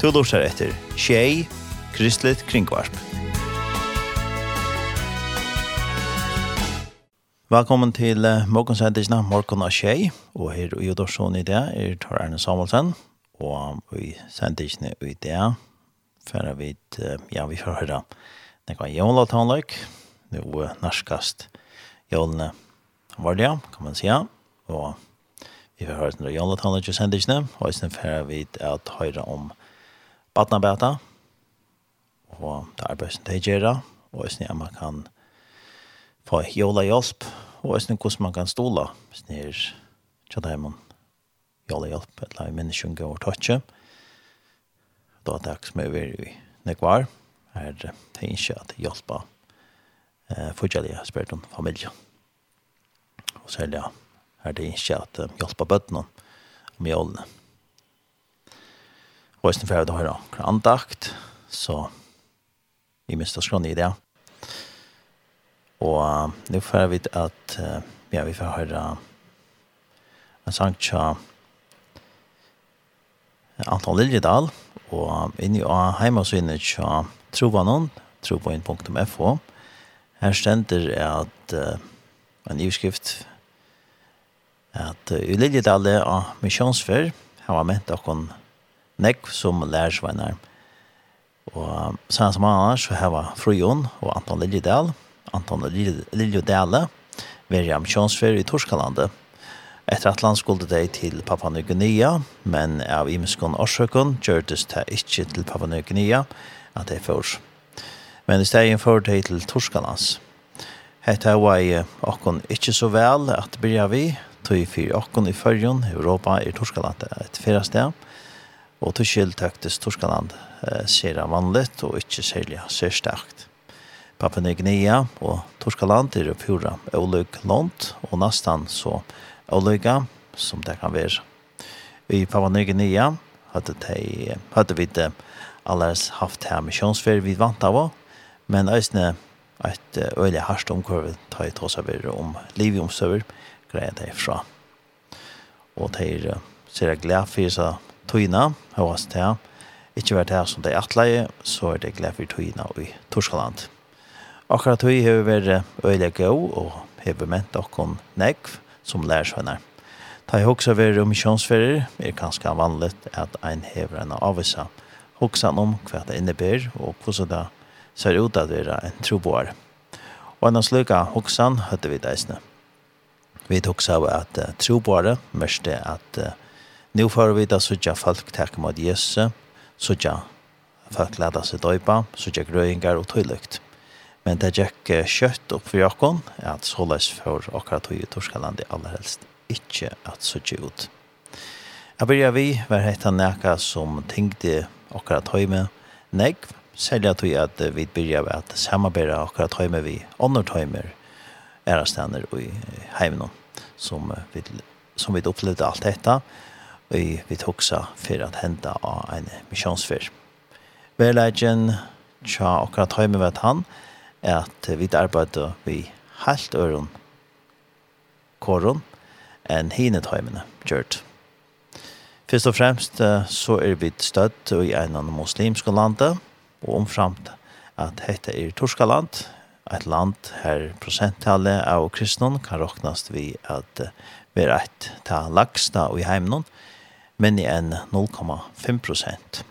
Du lortar etter Tjei, Kristelig Kringvarp. Velkommen til uh, morgensendisene Morgon og Tjei. Og her i Udorsson i det er Tor Erne Samuelsen. Og i sendisene i det færa vi uh, ja, vi får høre det kan jævla ta en. Det er jo norskast jævlene var det, kan man sige. Og vi får høre det jævla ta en i sendisene. Og i stedet for vi at høre om jævla badnabæta, og det er bare som det gjør, og hvordan man kan få jola hjelp, og hvordan hvordan man kan stola, hvis det er til det man jola hjelp, eller i menneskjen og tøtje. Da er det ikke som er vi i nekvar, er det ikke at hjelpa eh, fortjellige spørt om familie Og særlig er det ikke at hjelpa bøttene om jolene. Og jeg snøfer å høre andakt, så vi mister skrann i det. Og uh, får vi at uh, ja, vi får høre en sang til Anton Liljedal, og inni av heimasynet til Trovanon, trovanon.fo. Her stender at uh, en ivskrift at uh, i Liljedal av misjonsfer, her var ment akon nekv som lærersveinar. Og sen som annars så heva Frujon og Anton Liljedal, Anton Liljedal, Verjam Kjonsfer i Torskalandet. Etter at land skulle de til Papua New Guinea, men av imeskån årsøkken gjørtes det ikke til Papua New Guinea at det er først. Men i stedet for de til Torskalands. Hette var okkon ikke så vel at byrja vi, tog fyrir okkon i fyrjon, Europa i Torskalandet et fyrastet, Og til skyld tøktes Torskaland eh, ser han vanligt og ikke særlig ser sterkt. Papua Gnea og Torskaland er pura oløg lånt og nesten så oløga som det kan være. I Papua Gnea hadde, de, hadde vi det allers haft her misjonsfer vi vant av, men øyne et øyelig hardt omkår vi tar i tåsaver om livet omstøver greier det fra. Og det er ser jeg glad for seg tøyna, det til, ikke vært her som det er atleie, så er det glede for tøyna i Torskaland. Akkurat tøy har vært øyelig gøy og har ment dere nekv som lærersvenner. Ta i hoksa ved misjonsferer er kanskje vanlig at ein hever en avvisa hoksan om hva det innebär og hvordan det ser ut at være en troboar. Og en av slika hoksan høtte vi deisne. Vi hoksa av at troboare mørste at uh, Nu får vi da sådja folk takk mot Jesus, sådja folk leda seg døypa, sådja grøyingar og tøylykt. Men det gikk kjøtt opp for jakon, at såles for akkurat tøy i Torskaland aller helst ikke at sådja ut. Jeg byrja vi, var hette nækka som tenkte akkurat tøy med negv, Selv at vi at vi byrja ved at samarbeida akkurat tøy med vi, andre tøy med ærastander og i heimnum, som vi, som vi opplevde alt dette, vi vi toksa för att henta av en misjonsfyr. Verleggen, tja akkurat att ha med han at vi arbeider vi helt øren koron enn hine tøymene gjørt. Først og fremst så er vi støtt i en av muslimske landet, og omframt at dette er Torskaland, et land her prosenttallet av kristne kan råknast vi at vi er et til lagsta i heimnån, men i en 0,5 prosent.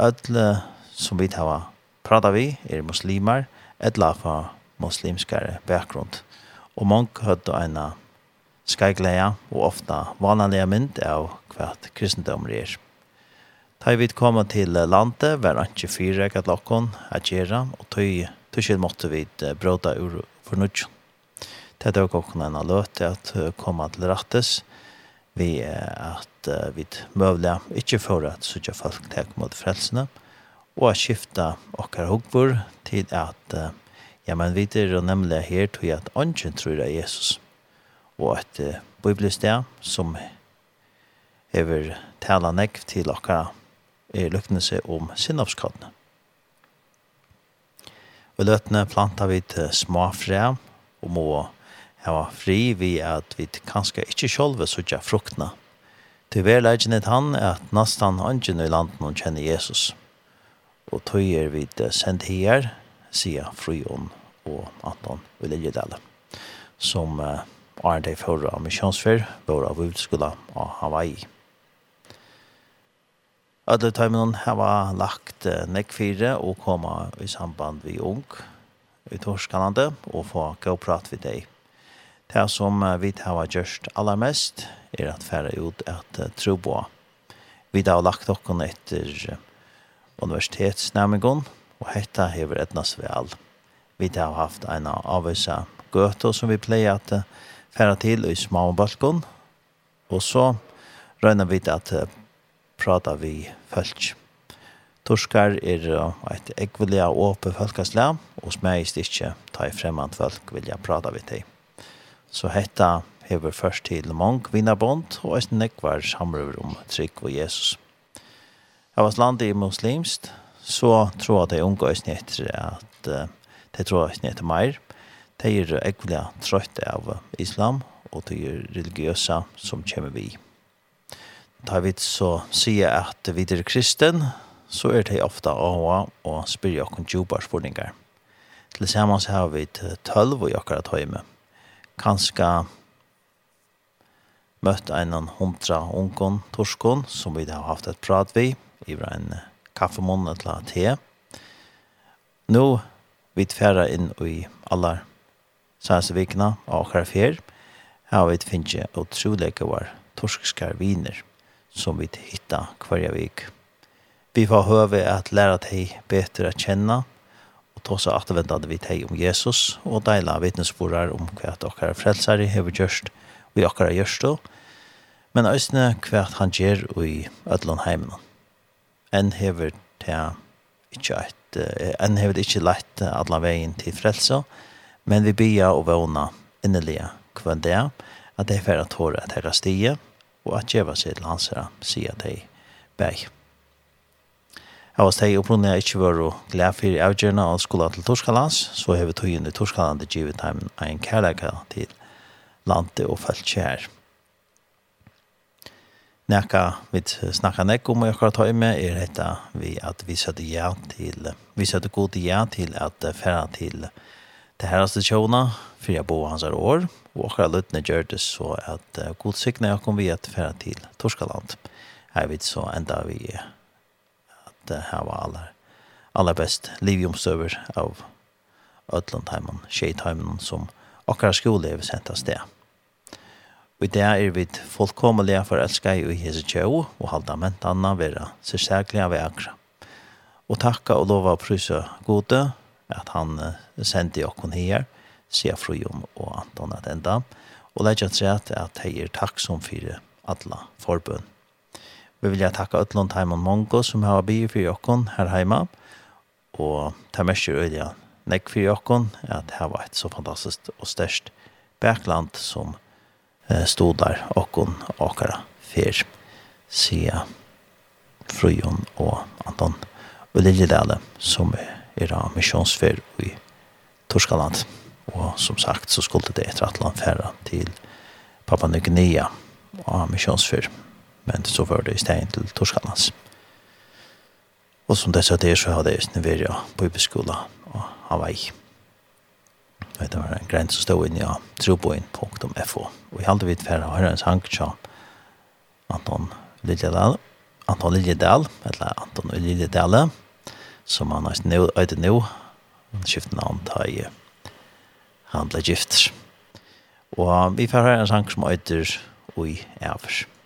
Ødle som vi tar prata vi er muslimar, etla fra muslimskare bakgrunn. Og mange høyde en skajgleia og ofta vanlige mynd av hva kristendommer er. Da vi kom til landet var det ikke fire eget lakken å gjøre, og tøy, tøy måtte vi bråda ur fornudjon. Det er også en løte at komme til rettes, vi at at uh, vi møvler ikke for at sånne folk tek mot frelsene, og at skifta okkar hukvor til at uh, ja, men vi er nemlig her til at ånden tror av Jesus, og at uh, biblisk det som hever tala nekv til okkar er lukkende seg om sinnavskadene. Og løtene planta vi til små fræ, og må ha fri vi at vi kanskje ikke sjølve sutja fruktene, Til verleggen er han at nesten angen i landet noen kjenner Jesus. Og tog er vi sendt her, sier Frøyån og Anton Ullegedale, som uh, er det for av misjonsfer, vår av utskola av Hawaii. Alle tøymene har lagt nekkfire og kommet i samband vi ung i Torskanlandet og få gå og prate med deg Det som vi har gjort allermest er at færre ut at tro på. Vi har lagt dere etter universitetsnæmingen, og dette hever etnas vel. Vi har haft en avvisa gøte som vi pleier at færre til i småbalkon, og så røyner vi at prata vi følg. Torskar er et ekvelia åpe folkeslag, og smegist ikke ta i fremmant folk vilja prata vi til. Så hetta hever først til mong Vinabond og eisen nekvar samrøver om trygg og Jesus. Av hans land i muslimst, så tror jeg de unge eisen etter at de tror eisen etter meir. De er ekvelig trøytte av islam og de er religiøse som kommer vi. Da vi så sier at vi er kristen, så er det ofte av og spyrir okken djupar spurningar. så har vi tølv og jokkara tøyme kanskje møtt en hundra ungen torskon som vi har haft et prat vi i en kaffemån eller te. Nå vi tverra inn i alle sannsynlige vikene av åkere fer. Her vi finnet utrolig var torskskar viner som vi hittar hver vik. Vi får høve at læra deg bedre å kjenne, og ta seg atvendet vi teg om Jesus, og deila vittnesborar om hva dere frelsere har gjørst, og dere gjørst det, men òsne hva han gjør i Ødlandheimen. Enn hever til ikke et, enn hever ikke lett alle veien til frelse, men vi bia og våna innelige hva det er, at det er for at håret er stige, og at djeva seg til hans her, sier de begge. Jeg var steg opprunnet jeg ikke var og glede for avgjørende av skolen til Torskalands, så har vi tog inn i Torskaland til givet ham en kærleika til landet og følt kjær. Nekka vi snakka nek om jeg akkurat tog med er dette vi at vi søtte ja til, vi søtte god ja til at færa til det her tjona, for jeg bor hans år, og akkurat løtene gjør det så at god sikne jeg kom vi at færa til Torskaland. Jeg vet så enda vi er at hava aller, aller best livjomstøver av Ødlandheimen, Skjeitheimen som akkurat skole er sendt av sted. Og i det er vi fullkommelige elsker i Jesu tjøv og halda mentanna vera særklige av akra. Og takka og lova prysa gode at han sendi okkon her, sier frujon og Anton at enda, og leidja til at jeg er takk som fyrir alla forbund. Vi vil jeg takke Øtlund Heim Mongo som har bi för her här Og ta det märker öliga nekk for Jokken at det var ett så fantastiskt og størst bergland som stod der och hon Akara för Sia Frujon og Anton og Liljedale som er av missionsfär i Torskaland. Og som sagt så skulle det etter at land færre til Papua Nya Guinea och missionsfär men så var det i stedet til Torskanans. Og som det sa det, så hadde jeg snivere på Ibeskola og Hawaii. Og det var en grense som stod inn i troboin.fo. Og jeg hadde vidt for å høre en sang til Anton Liljedal, Anton Liljedal, eller Anton Liljedal, som han har nå, øyde nå, han skiftet navn til han ble gift. Og vi får høre en sang som øyder Ui Evers. Musikk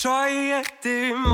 Try etter meg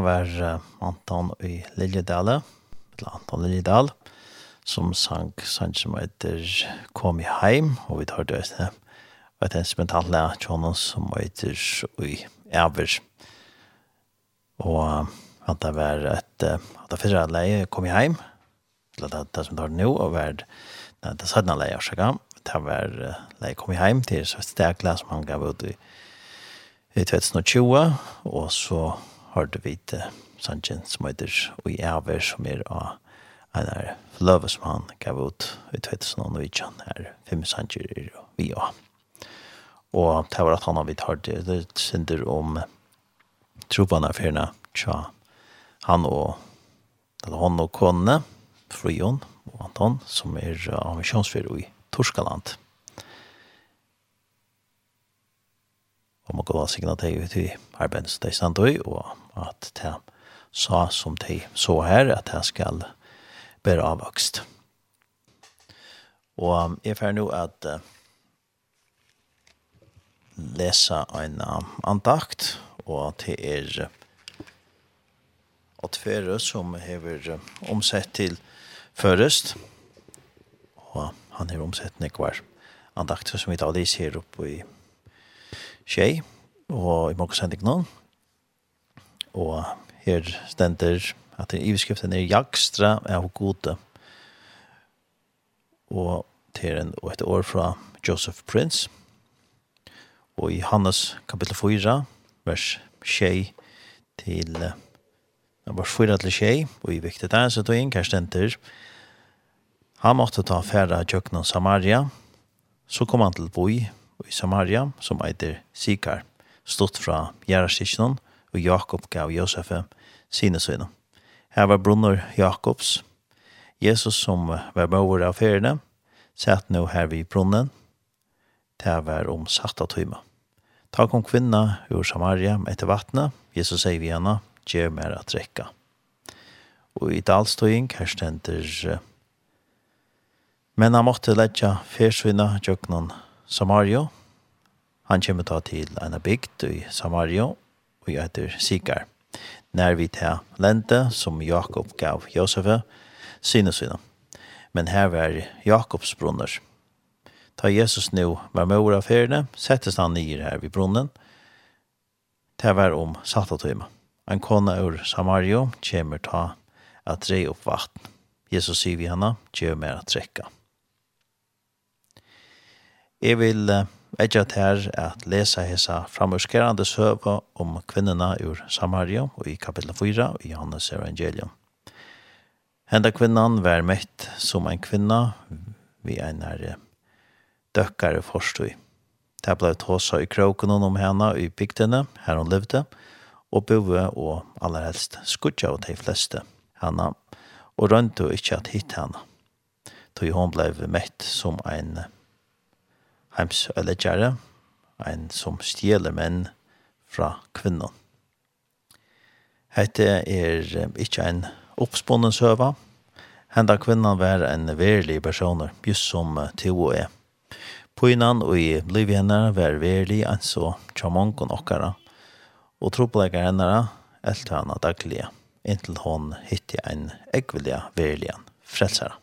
det var Anton i Liljedale, eller Anton Liljedal, som sang sang som heter Kom i heim, og vi tar det til et instrumentale av Jonas som heter i Æver. Og at det var et, at det første leie Kom i heim, eller det, det som tar det nå, og var det, det sødne leie, også gang, det var leie Kom i heim til et sterk lær som han gav ut i i 2020, og så hørte vi til Sanchen som heter Og i æver som er av en er løve som han gav ut i 2019 her fem sanger er vi og og det var at han har vidt hørt det. Synder om tropene affærene tja han og eller han og kone Frion og Anton som er av misjonsfyr i Torskaland. Og må gå og signa deg ut i arbeidet som de stand i, og at det sa som de så her, at det skal bære avvokst. Og jeg får nå at uh, lese en uh, andakt, og det er at føre som hever uh, omsett til førest, og han har omsett nekvar andakter som vi tar disse her oppe i tjej og i mange sending noen. Og her stender at i iveskriften er jakstra er og gode. Og til en, og et år fra Joseph Prince. Og i Hannes kapittel 4, vers 6 til Det var fyra til tjej, og i viktig der, så tog inn kærstenter. Han måtte ta færa tjøkken Samaria, så kom han til boi, i Samaria, som eiter Sikar, stått fra Gjerastikjonen, og Jakob gav Josef sine sønne. Her var Brunner Jakobs. Jesus som var bøver av feriene, satt nå her vid brunnen, til var om satta tøyma. Ta kom kvinna ur Samaria etter vattnet, Jesus sier vi henne, gjør mer at drekka. Og i dalstøying her stender, men han måtte letja fersvinna jøknen Samario. Han kommer ta til en bygd i Samario, og jeg heter Sikar. När vi tar lente som Jakob gav Josef, sine sina. Men här var Jakobs brunnar. Ta Jesus nu var mor av ferdene, settes han nyr här vid brunnen. Det var om sattatøyma. En kona ur Samario kommer ta at rei opp vatten. Jesus sier vi henne, gjør mer at trekka. Jeg vil edja til at lesa hesa framørskerande søva om kvinnerne ur Samaria og i kapittel 4 i Johannes evangelium. Henda kvinnan var møtt som en kvinna vi en her døkkare forstøy. Det ble tåsa i kroken om henne i bygdene, her hun levde, og bove og aller helst skudja av de fleste henne, og rønte ikke at hitt henne, tog hun ble møtt som en kvinna heimsøyleggere, en som stjeler menn fra kvinnan. Hette er ikke en oppspunnen søva. Henda kvinnan var en verlig person, just som Teo er. Poinan og i liv henne var verlig en så tjamongon okkara, og troplegger henne elte henne daglige, inntil hon hitte en eggvilja verlig frelsere.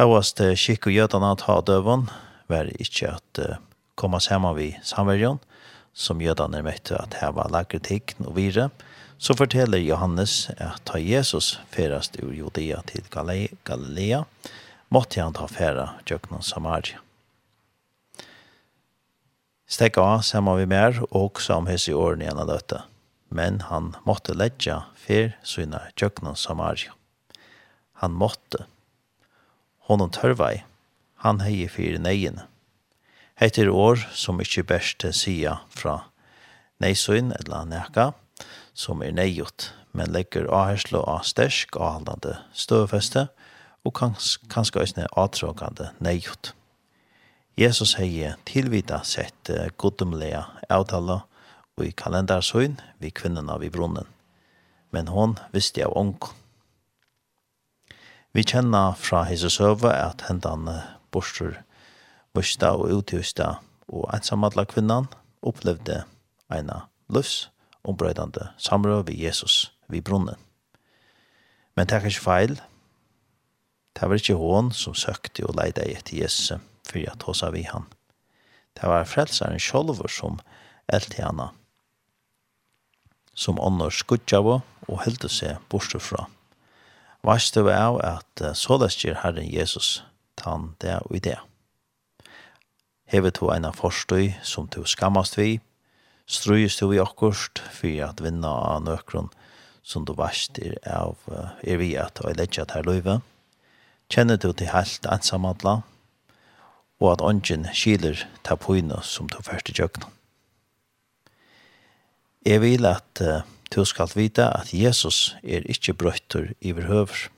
Havast kikk og jødene ta døven, var ikke at uh, komme sammen vi samverjon, som jødene møtte at heva lagre og vire, så forteller Johannes at ta Jesus ferast ur Judea til Galilea, måtte han ta færa tjøkken Samaria. Stek av sammen vi mer, og som hese i årene igjen av døtte. Men han måtte letja fer syna tjøkken Samaria. Han måtte honom tørvei, han hei fyrir neien. Heitir år som ikkje best sia fra neisøyn eller neka, som er neiot, men legger aherslo av stersk avhaldande støvfeste, og kans, kanskje òsne atråkande neiot. Jesus hei tilvita sett goddomlega avtala og i kalendarsøyn vi kvinnerna vi brunnen, men hon visste av ångkon. Vi kjenner fra hese søve at hentan borster borsta og uthusta og ensamadla kvinnan opplevde eina løs ombrøydande samrøv vi Jesus vi brunnen. Men det er ikke feil. Det var ikke hon som søkte og leide etter Jesus for at hos av i han. Det var frelsaren sjolver som eldte henne, som ånder skudgjava og heldte seg bortsett fra. Vars det var at så det styr Herren Jesus tann det og i det. Hever to eina forstøy som to skammast vi, strøyes du i akkurst for at vinna av nøkron som du varst er av er vi at og ledja til løyve. Kjenner du til helt ensamadla og at ånden skiler ta poina som du først i kjøkken. Jeg vil at uh, Du skal vita at Jesus er ikkje brøttur iver høver.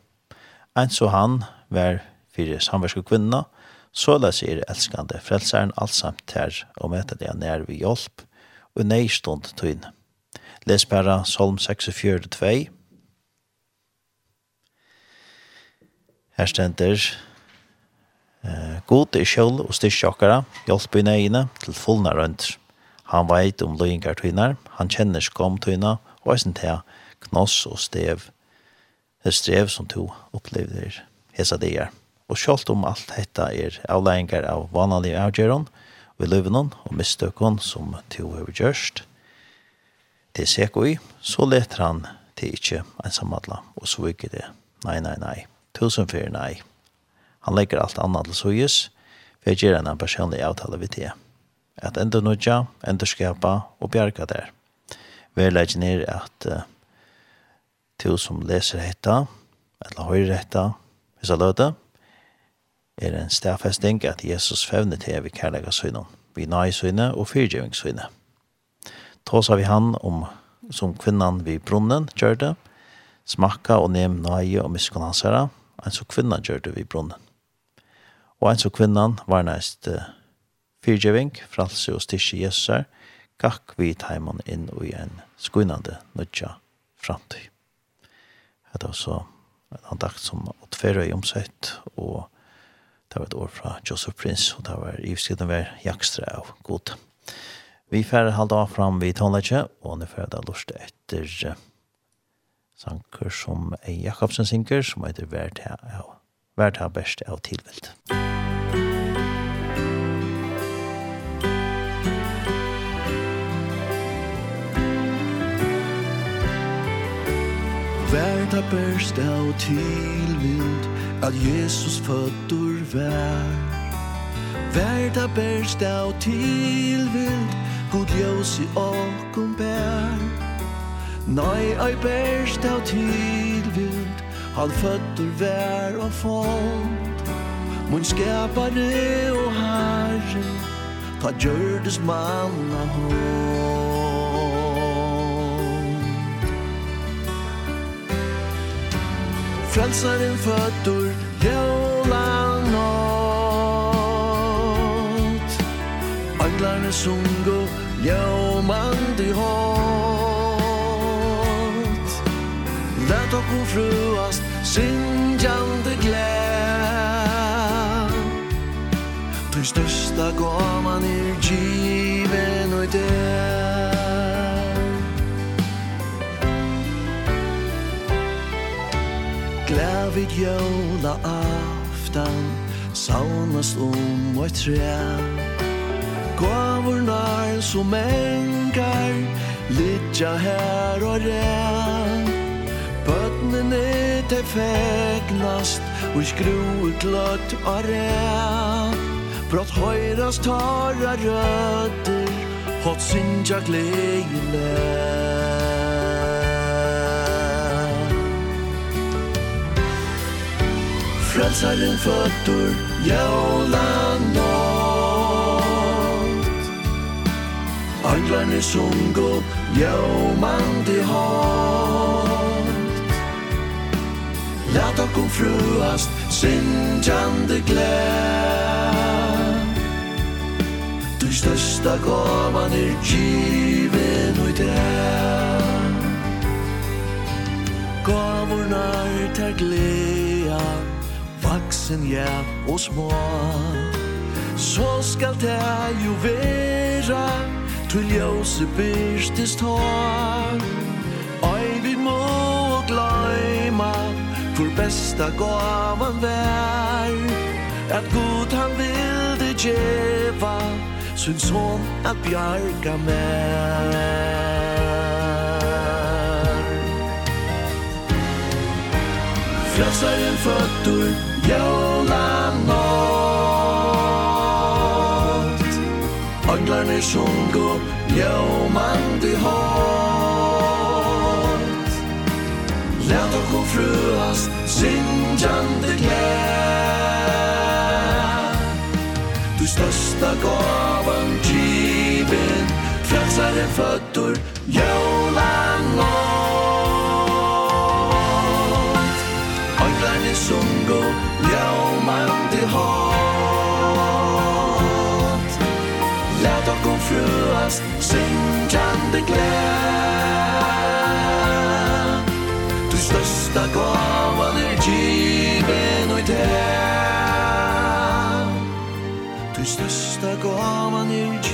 En så han var fire samverske kvinna, seg er elskande frelsaren allsamt her, og møte det nær vi hjelp, og nei stund tøyne. Les bare Psalm 46, 2. Her stender eh, God er kjøl og styrkjåkere, hjelp i nøyene til fullna. Han veit om løyengar tøyner, han kjenner skom tøyner, og jeg synes knoss og stev, det strev som to opplever hesa det er. Og selv om alt dette er avleggingar av vanlige avgjøren, vi løver noen og mistøkken som to har gjørst, det ser i, så leter han til ikke ensamadla, og så ikke det. Nei, nei, nei. Tusen fyrir nei. Han legger alt annet til søyes, for jeg gjør en personlig avtale ved det. At enda nødja, enda skapa og bjerga der verleggen er at uh, til som leser hetta, eller høyre hetta, hvis jeg løter, er en stedfesting at Jesus fevner til vi kærlega syne, vi nøy syne og fyrgjøving syne. Tås har vi han om som kvinnan vid brunnen gjør det, smakka og nem nøye og miskon hans herre, en så kvinnan gjør det vid brunnen. Og en så kvinnan var næst uh, fyrgjøving, fralse og styrke Jesus gakk vi teimen inn i en skuinande nødja framtid. Det var så en andakt som åttfere i omsett, og det var et år fra Joseph Prince, og det var i skriden var jakstre av god. Vi færre halda av fram vid tonleitje, og nu færre da lust etter sanker som E. Jakobsen synker, som heter Vært her best av tilvilt. Musikk vær ta berst av tilvind At Jesus føddur vær. Vær ta berst av tilvind God ljós i åkken bær Nei, ei berst av tilvind Han føddur vær og fond. Mun skapare og herre Ta gjørdes manna hånd frelsaren född ur Jólanott Anglarne sungo Jólmandi hot Lät okko fruast Syndjande gläd Tu största gaman er given och det glad vid jævla aftan Saunast om og tre nær som engar Lidja her og ren Bøtnene te fegnast Og skruer klart og ren Brått høyrast tarra røtter Hot sinja gleile Frälsaren fötter jävla nåt Anglarna som går jävmande hat. Lät och kom fruast sinjande gläd. Du största gavan är given och i det Gavorna är till gläd väsen ja og små. Så skal det jo være Til ljøse byrstes tar Oi, vi må gløyma Vår besta gavan vær. At god han vil det djeva Sin son at bjarga mer Frälsaren fötter Jólanótt Öglarnir sungu ljómandi hótt Lät okkur fruast syngjandi glæð Du størsta gavan givin Frelsaren fötter Jólanótt som går Ljómandi hot Lät okkom fruast Syngjande gläd Du största gavan er given og i det Du största gavan er given.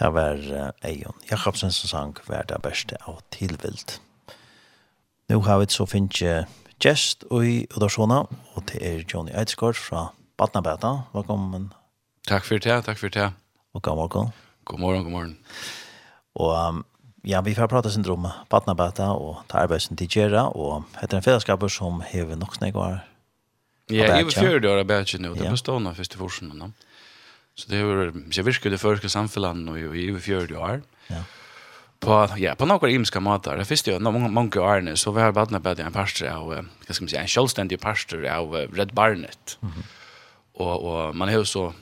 Det var Eion Jakobsen som sang «Vær det beste av tilvilt». Nå har vi så finnes gjest i Udarsona, og det er Johnny Eidsgaard fra Batnabeta. Velkommen. Takk for det, takk for det. Og god morgen. God morgen, god morgen. Og um, ja, vi får prate sin om Batnabeta og ta arbeidsen til Gjera, og heter en fellesskaper som hever nok snakk Ja, jeg er 40 år av Bætje nå, det består nå første forsen. Ja. Så det var jag virkat det förska samfällan och i över 40 år. Ja. På ja, på några imska matar. Det finns ju några många år så vi har badna bad en pastor av, vad ska man säga, en självständig pastor av Red Barnet. Mm. Och och man har så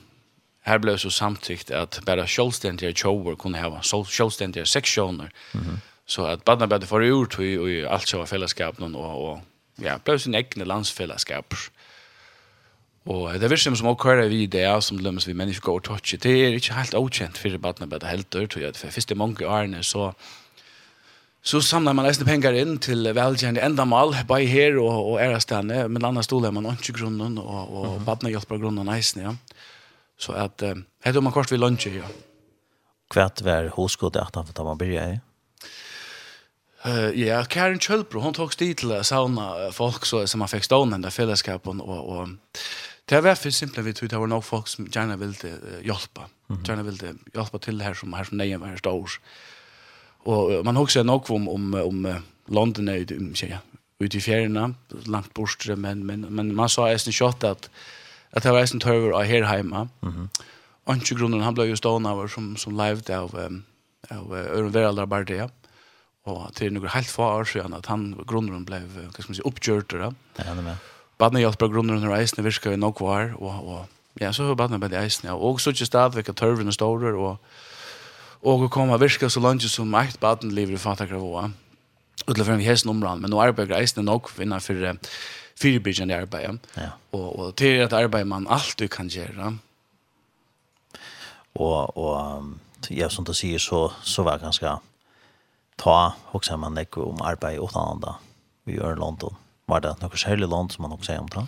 här blev så samtyckt att bara självständiga chower kunde ha så självständiga sektioner. Mhm. Mm så att badna bad för ut och, och allt så fällskapen och och ja, blev sin egna landsfällskap. Og det virker som å køre vi det, som lømmes vi mennesker går og touche. Det er ikke helt avkjent for debattene på helt dør, tror jeg. For første mange årene så, så samler man nesten penger inn til enda endamal, bare her og, og ærestene, men annars stoler man ikke grunnen, og, og mm -hmm. badene hjelper grunnen nesten, ja. Så at, eh, heter man kort vi lunsje, ja. Hva var hoskodet at han får ta man byrja i? Uh, ja, Karen Kjølbro, hun tok stil til å sauna folk så, som han fikk stående i fellesskapen, og, og Det var för simpelt vi tog det var nog folk som gärna ville hjälpa. Mm. Gärna ville hjälpa till här som här som nej var stor. Och man har också nog om om om London är um, ja, ut i fjärna långt bort men men men man sa är shot att att det var en törver av här hemma. Mhm. Och grunden han blev ju stående av som som live där av um, av Örn Veraldar Bardia. Och till några helt få år sedan att han grunden blev, vad ska man säga, uppgjort då. Ja, det med. Badne hjelper grunnen under eisene virker i nok var, og, og ja, så har badne bedre eisene, ja. Og så ikke stadigvæk at tørvene står der, og, og å komme virke så langt som eit badne lever i fattakrav og til frem i hesten områden, men nå arbeider eisene nok innenfor uh, fyrbyrgjende arbeid, Ja. Og, og til at arbeid man alltid kan gjøre. Og, og ja, som du sier, så, så var det ganske ta, også man ikke om arbeid utan andre. Vi gjør London. Var det noe særlig land som man også sier om det?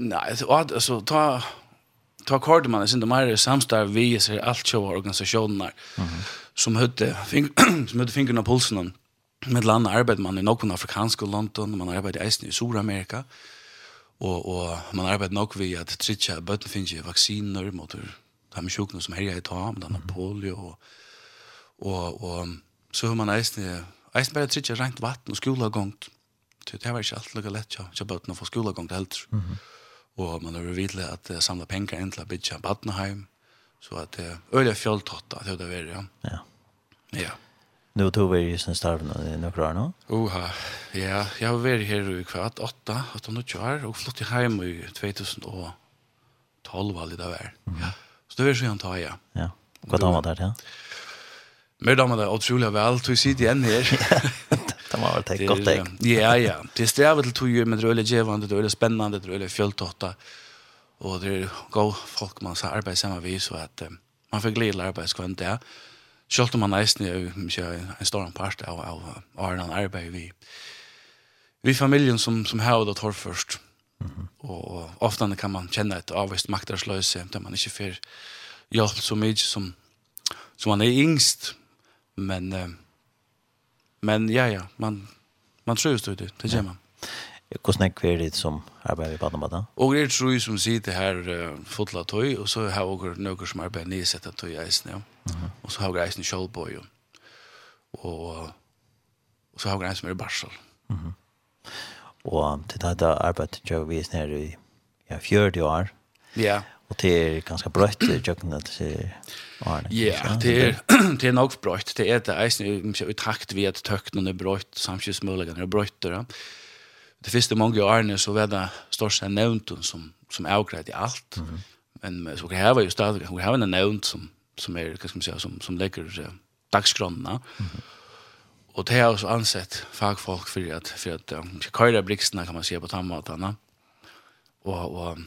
Nei, altså, ta, ta kort jeg synes det mer samstarv vi ser alt kjøve organisasjoner mm -hmm. som høyde fingrene av pulsen med landa arbeid man i noen afrikanske London, man arbeid i Eisen i Sur-Amerika, og, og man arbeid nok vi at tritja bøtten finnes i vaksiner mot de sjukene som herjer i ta, med denne polio, og, og, og så har man eisen, eisen bare tritja rent vatten og skolegångt, mm det var ikke alt lukka lett, ja. Jeg bøtte å få skolegang til helter. Og man har vidlig at uh, samla penger inn til å bygge en badneheim. Så at det er øyelig fjoltått at det var, ja. Ja. Ja. Nu tog vi i sin starven i några år nå? Oha, ja. Jeg har vært her i kvart, åtta, åtta och några år. Och flott i hem i 2012 var det där. Ja. Så det var så jag antar jag. Ja. Vad damer där, ja? Mer damer där, otroligt väl. Du sitter igjen her. Det var väl ett gott tag. Ja, ja. Det strävar til tog men det är givande, det är spännande, det är fjälltotta. Och det är god folk man så arbetar sammen vis så att man får glädje arbetskvant där. Självt om man nesten jo, ikke en stor part av av Arnan arbeid vi. Vi familjen som som har det tar först. Mm Och ofta kan man känna et avvist maktarslöse där man inte får hjelp så mycket som som man er yngst. Men Men ja, ja, man, man tror ut det, det gjør man. Hvordan er det litt som arbeider i Badnabada? Og det tror trøy som sitter her uh, fotla tøy, og så har vi noen som arbeider nedsettet tøy eisen, ja. Mm. Og så har vi eisen i Kjølbøy, og, og så har vi eisen som er i Barsel. Og til dette arbeidet gjør vi eisen i ja, 40 år. Ja. Og det er ganske brøtt i kjøkkenet til se Arne. Ja, det er, det er nok brøtt. Det er det eisen i takt vid at töknen er brøtt, samtidigt er brøtt. Ja. Det første mange många Arne så var det størst en nevnt som som avgräd i alt. Mm. Men så kan här jo stadig, stadigt har en nevnt som som er, hva skal man säga som som legger lägger dagsgrunna. Mm. Och det har også ansett fagfolk for at, for at um, köra blixtarna kan man si på tannmatene. Og, og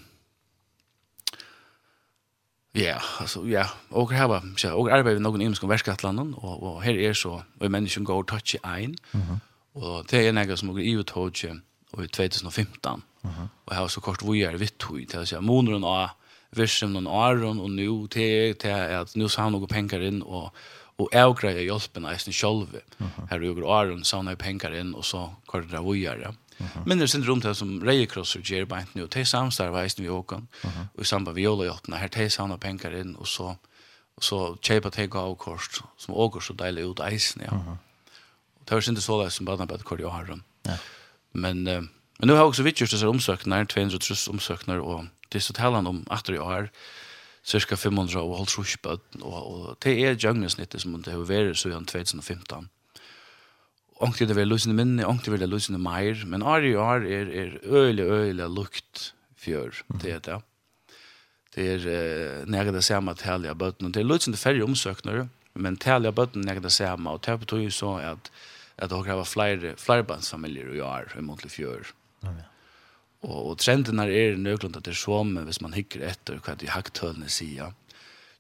Ja, altså, ja, og her var, så, og arbeider vi noen imenske verskattlandene, og, og her er så, og mennesken går touch i ein, uh og det er noe som går i ut og i 2015, uh -huh. og her så kort hvor jeg er vitt tog, til å si, moneren og versen noen åren, og nå, til, til at nå sa han noen penger inn, og, og avgreier hjelpen eisen sjølve, her er jo åren, sa han penger inn, og så kort det hvor jeg er. Men det synd syndrom här som Ray Cross och Jerry nu till samstarvajs vi åker. Och i samband med Viola öppna här till samma pengar in och så och så chepa take avkort, kost som åker så dela ut isen ja. Och det är inte så där som bara på kort jag har dem. Ja. Men uh, men nu har jag också vitjust dessa omsöknar 230 omsöknar och det är så talan om att det är cirka 500 och halvtrus bøtten, og, og det er djøgnesnittet som det har vært så igjen 2015. Onkel det vil lusne minne, onkel vil lusne mer, men år i år er, er øyelig, øyelig lukt fjør til det. Det er eh, nægge det samme til jeg bøtten, det er løsne færre omsøknere, men til bøtten nægge det samme, og det betyr jo så at, at det har flere, flere bandsfamilier i år, i månedlig fjør. Ja. Og, og trenden her er nøklund at det er som, hvis man hikker etter hva de hakktølene sier,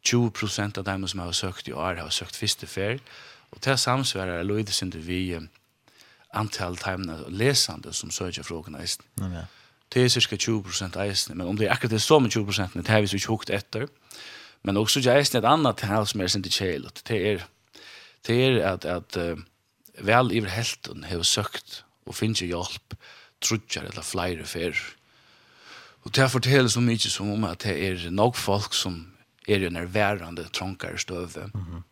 20 av dem som har søkt i år har søkt første ferie, Og til samsvarer løyde sin du vi antall timene lesende som søker frågene eisen. Mm, ja. Det er cirka 20% eisen, men om det er akkurat det som 20%, det har vi så ikke hukt etter. Men også ikke eisen et annet tal som er sin til kjeilet. Det er, det er at, at uh, vel iver helten har søkt og finner hjelp, trudger eller flere fer. Og det forteller så mye som om at det er nok folk som er i nærværende trånkere støve. Mm -hmm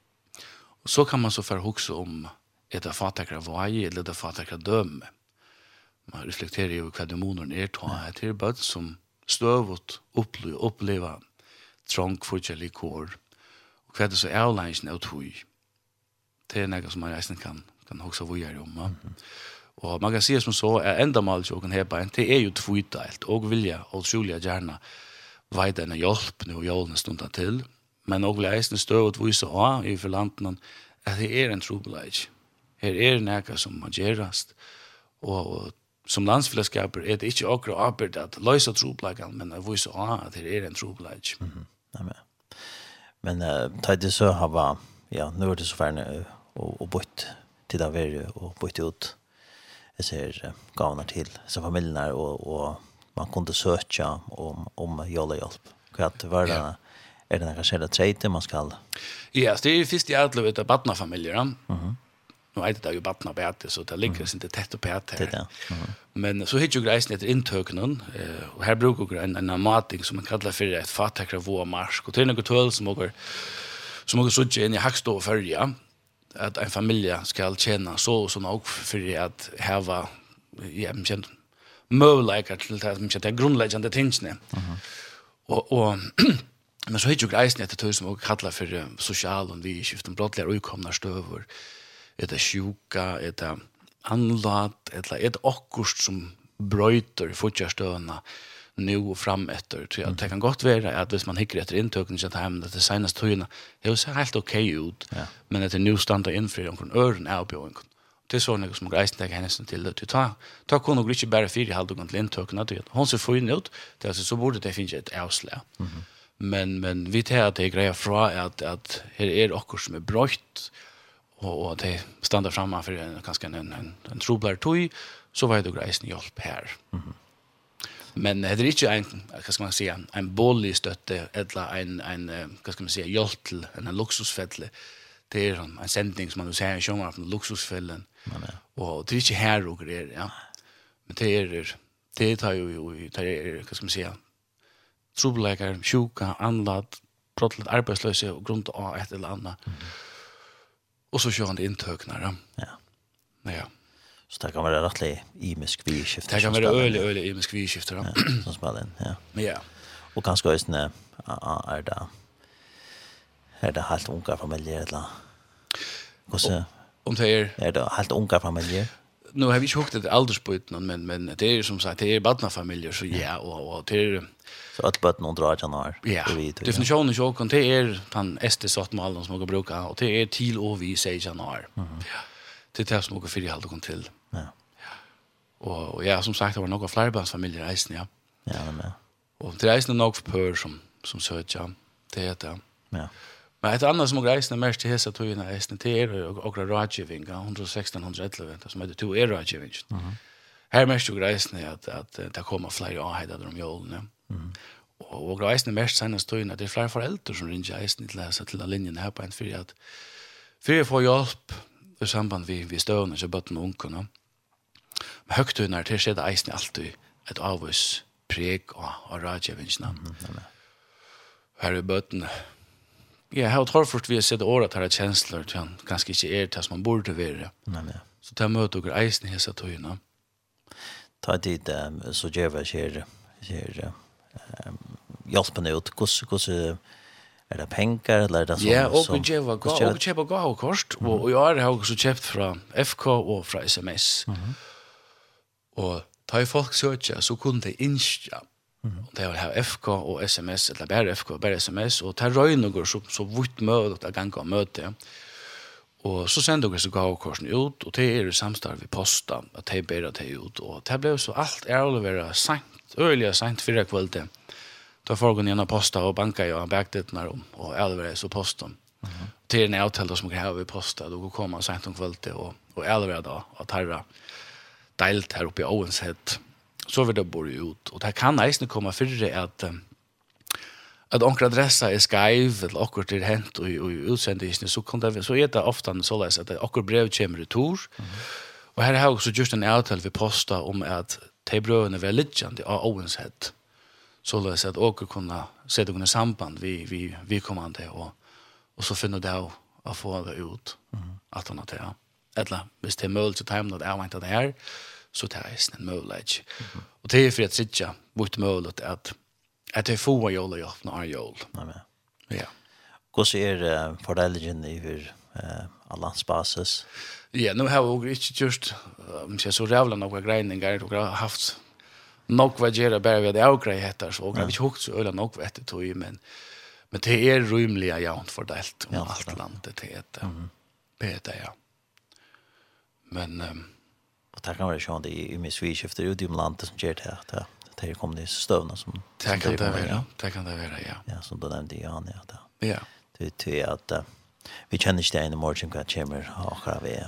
Og så kan man så förhuxa om ett av fatakra vei, eller ett av fatakra døme. Man reflekterar ju vad demonen til ta här till bud som stövot uppleva, uppleva trång för kår. Och vad det så är längs nu tog. Det er noe som man reisende kan, kan huxa vad gör om. Mm -hmm. Og man kan si som så, er enda mal til åken hebein, det er jo tvitdelt, og vilja, og trolig gjerne, veida en hjelp, nu og jólene stundan til, men og vil eisen støv støvet viser av i forlantene at det er en trobeleid. Her er nekka som man gjerast, og, og som landsfellesskaper er det ikke akkurat arbeid at løysa trobeleidene, men at viser av at det er en trobeleid. Mm -hmm. Amen. Men uh, ta det så hava, ja, nu er det så færre og, og bort til det være og bort ut. Jeg ser uh, gavner til så familien her, og, og man kunde søke om, om jolehjelp. Hva var det? Ja är det några sälja trejter man skall? Ja, det är ju först i alle vet av barna. Mm -hmm. Nu vet det ju barna bättre så det ligger inte tätt upp här. Det mm -hmm. Men så hittar ju grejsen heter intöknen eh, och här brukar vi en, en mating som man kallar för ett fattakra våmarsk och det är något tull som åker som åker suttje in i hackstå och följa att en familj ska tjäna så och såna och för att häva ja, men möjligheter till det som är grundläggande tingene. Mm. Och, och Men så hittar jag eisen etter tøy som også kallar for sosial og vi skiften brottliga uikomna støver, etter sjuka, etter anlat, etter et okkurst som brøyter i fortjärstøvna nu og fram etter. Så det kan godt være at hvis man hikker etter inntøkning til hjemme etter senest tøyene, det ser helt ok ut, ja. men etter nu standa innfri omkring øren er oppjøringen. Det er sånn som reisen tenker hennes til det. Ta, ta kun og ikke bare fire halvdagen til inntøkene. Hun ser fin ut, så burde det finnes et avslag. Mm -hmm men men vi tar att det greia fra att att her är okkur som är bröjt och och det standa framme för en ganska en en, en trubblar toj så var det greisen hjelp her. här. Men det är inte en hva ska man säga en bolig stötte eller en en vad ska man säga hjälp till en luksusfelle. Det er en sändning som man säger som från luksusfellen. Men och det är inte här och greier, ja. Men det är det tar ju det är vad ska man säga trobeleikar, sjuka, anlad, brottlet arbetslösa och grund av ett eller annat. Mm så kör han inntøknere. Ja. Ja. Så det kan være rettelig imisk vidskifter. Det kan være öle, öle imisk vidskifter. Ja, som spiller inn, ja. Ja. Og kanskje også er det er det helt unge familier eller hvordan om det är... er det helt unge familier nu har vi inte hukt ett aldersbyten men men det är som sagt det är barnfamiljer så ja och och det är så att barn under 18 år. Ja. Definitionen är ju kan det är han äste sort mal som går bruka och det är till och vi säger han år. Ja. Det tas nog för i halta kom till. Ja. Och och ja som sagt det var några flerbarnsfamiljer reisen ja. Ja, men. Och det reisen nog för pör som som söker. Det heter. Ja. Men et annet som jag mest till hessa tog innan hästen till er och och rådgivninga 11611 som heter to er rådgivning. Mm. Här mest jag at, at att det kommer fler avhedar de jorden. Mm. Og, och reisna mest senest togene tog det er flere foreldre som ringer hästen til läsa til linjen her på en fyrir at för att få hjelp i samband vi vi støvende, så botten onkorna. Men högt til till skedde hästen alltid et avvis preg og, rådgivning. Mm. Här är botten jeg har tror först vi har sett året her kjensler til han ganske ikke er til som man burde være. Nei, nej. Så ta möte dere eisen i hese tøyene. Ta dit så gjør vi ikke her um, hjelpen ut Hvordan, hvordan er det pengar eller er det sånn? Ja, og vi ger vad og och kjøper gav og kost og jeg har også kjøpt fra FK og fra SMS. Mhm. Og ta folk søker, så kunde insta Mm. Det var här FK och SMS eller bara FK och bara SMS och tar röjnor så så vitt mötet att ganga möte. Och så sände vi så gav korsen ut och det är det samstarv vi posta att det ber att det ut och det blev så allt är att vara sent öliga sent förra kvällen. Då får gå ner och posta och banka jag backade när om och allvar så posten. Mm. Till en avtal som kan ha har posta då kommer sent om kvällen och och allvar då att herra deilt här uppe i Owenshead. Mm så vil det bor ut. Og det kan eisne komme fyrre at at onkra adressa er skaiv, eller okkur er hent og, og utsendisene, så, kan det, så er det ofte så at okkur brev kommer i tur. Mm -hmm. Og her har jeg også gjort en avtale vi posta om at de brøvene var littjende av Owenshead. Så la at åker kunne sette kunne samband vi, vi, vi kom an til, og, og så finner det å få det ut, mm -hmm. at han har til. Eller hvis det er mulig, til tar jeg meg at jeg venter det her, så det er en mulighet. Og det er for at sitte mot mulighet at at jeg får jul og hjelp når jeg jobb. Nei, men. Ja. Hvordan er uh, fordelingen i hver uh, landsbasis? Ja, nu har vi ikke gjort um, jeg så rævla noen greininger, og har haft nok hva gera bara vi det avgrej så så har vi hukt så øyla nok hva etter tog men men det är rymliga jævnt fordelt om ja, allt landet det heter. Mm. Det ja. Men um, Och det kan vara sånt i, i min sviskifter ut i landet som ger det här. Det här kommer det stövna som... Det kan det vara, det kan det vara, ja. Ja, som du nämnde Johan, ja. Ja. Det är att vi känner inte det ena morgon vad kommer och vad vi är.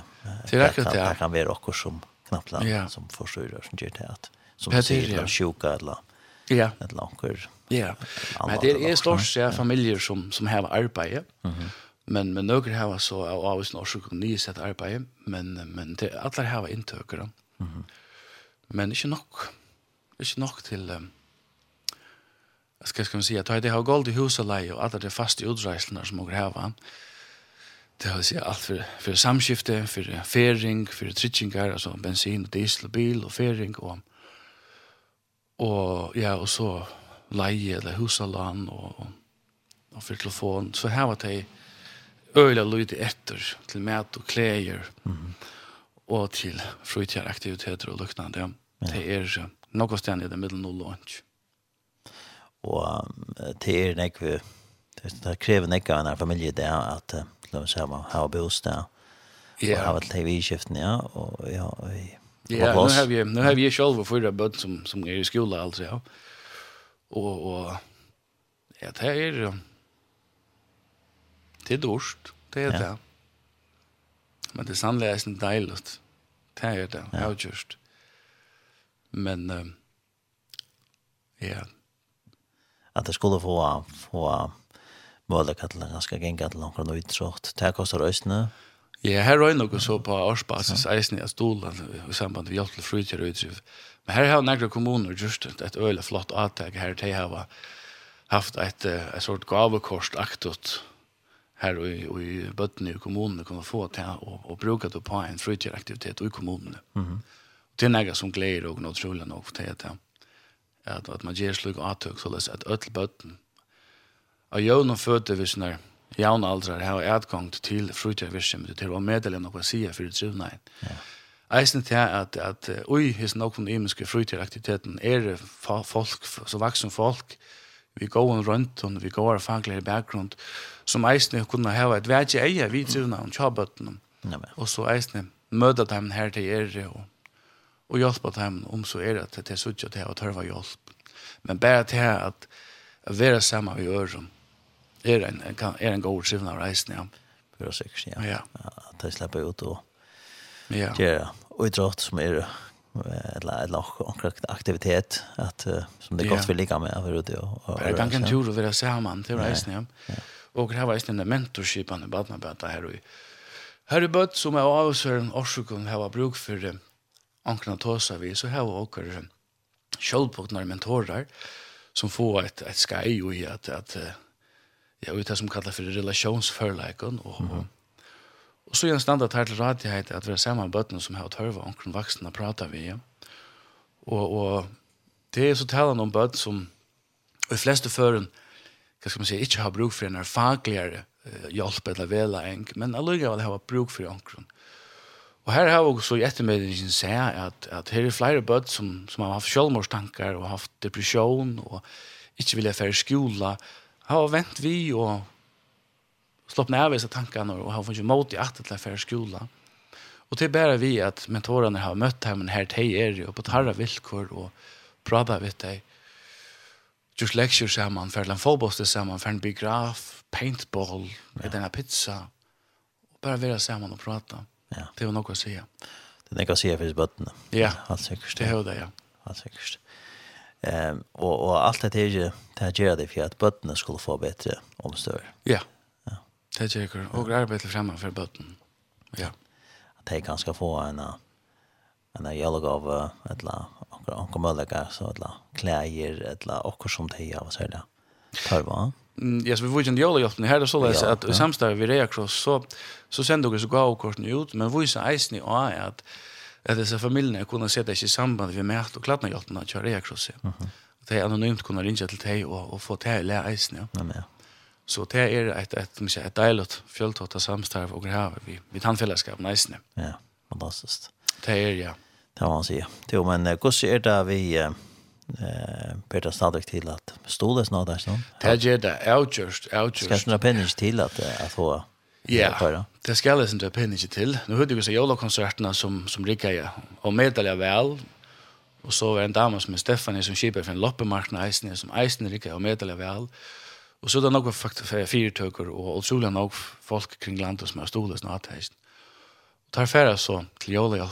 Det akkurat det. Det kan vara också som knappt land som försörjer som ger det här. Som säger att sjuka eller Ja. Ett långt. Ja. Men det är störst ja, familjer som som har arbete. Mhm. Men men några har så av oss norska nye sett arbeid, men men det alla har inntøkere. Mhm. Men inte nok. Inte nok till um, Jag ska ska man säga att det har gold i huset leje och alla de fasta utresorna som några har. Det har sig allt för för samskifte, för färing, för tritchingar alltså bensin dieselbil och färing och och ja och så leje eller husalan och och för telefon så här var det øyla lyd etter til mat og klæger mm -hmm. og til frutjær aktiviteter og luknande. Ja. Det er noe sted i det middel null og ikke. Og det er nekve, det krever nekve av en familie det at, la oss ha ha har bostad og har vært TV-skiften, ja, og ja, Ja, nu har vi nu har vi själva förra bøtt som som är i skolan alltså ja. Och och ja, det är Det är dårst, det är ja. det. Men det är sannolikt en dejligt. Det är det, ja. avgjort. Men, um, ja. Att det skulle få, få möjlighet att det ganska gänga till någon utsått. Det här kostar östnö. Ja, här har jag något så på årsbasis, eisen i stolen i samband med hjälplig fritid og utsriv. Men här har några kommuner just ett öle flott avtag här. De har haft ett, ett, et sort gavekorsaktigt her og i bøttene i kommunene kunne få til å, å bruke det på en fritidsaktivitet i kommunene. Mm -hmm. Det er noe som gleder og utrolig nok til at, at, man gjør slik avtøk, så at øtl bøtten av jøvn og fødte hvis når jævn aldre har adgang til fritidsvirksomhet til å meddele noe sier for utrivne. Ja. Eisen til at, at ui, hos noen imenske fritidsaktiviteten er folk, så vaksen folk, vi går rundt og vi går faglig i bakgrund, som eisne kunne ha et vetje eie vi drivna om tjabøttene. Og så eisne møte dem her til er og, og hjelpe dem om så er det til suttje til å tørva hjelp. Men bare til at være sammen i øren er en, er en god drivna av eisne, ja. Pura sikkert, ja. ja. At de slipper ut og ja. gjøre idrott som er eller eller onkel aktivitet att som det yeah. gott vill ligga med över det och Jag kan inte tro det så här man till reisen ja. Och det här var istället en mentorship han bad mig att här och här är bött som jag av så en orsakon här var bruk för ankna tåsa vi så här och åker självpåknar mentorer som får ett ett skaj och att att ja utav som kallar för relationsförlägen och mm -hmm Og så er en standard her til radighet at vi er sammen med bøttene som har tørvet omkring vaksne prater vi. Og, og det er så talen om bøtt som de fleste føren, hva skal man si, ikke har bruk for en fagligere eh, hjelp eller vela eng, men allikevel har bruk for omkring. Og her har vi også i ettermiddagen sett at, at her er flere bøtt som, som har haft selvmordstanker og haft depresjon og ikke vilja fære skola, har vent vi og Slopp ned vi så tankarna och har funnit mot i att till för skola. Och det bär vi att mentorerna har mött här men här till er och på tarra villkor och prata vid dig. Just lecture samman för en fotbollsmatch samman för en biograf, paintball, ja. en pizza. Och bara vara samman och prata. Ja. Det är något att säga. Det er något å si for bötterna. Ja. Allt säkert. Det är det, ja. Allt säkert. Ehm um, och och allt det är ju det här gör det för att bötterna skulle få bättre omstör. Ja. Yeah. Det är ju och arbete framme för botten. Ja. Att det kan ska få en en jag av eller la och kommer lägga så eller la kläder ett la och som de har, vad säger det. Tar va? Ja, så vi vill ju jalla hjälpa här det så läs att i samstad vi reakros så så sender dere så gå och ut men vi så eisen i og er at at disse familiene kunne sette seg i samband med mät och klädna hjälpa att köra reakros. Mhm. Det er anonymt kunne ringe til deg og, og få till lära isen ja. Ja. Så det er et, et, et, et deilig fjøltått av samstarv og grev vi, vi tannfellesskap neisene. Ja, fantastisk. Det er, ja. Det var man sier. Jo, men hvordan er det vi eh Peter Stadek til at det snart der sånn? Det er det, avgjørst, avgjørst. Skal snart penne til at at få Ja, det skal jeg snart penne til. Nå hørte vi seg jolakonsertene som, som rikker jeg, og meddeler jeg vel, og så var en dame som er Stefanie som kjiper for en loppemarknad eisen, som eisen rikker og meddeler jeg vel, og Og så er det nok faktisk fyrtøkker og utrolig nok folk kring landet som har stolet snart heist. Og tar færre så til jævla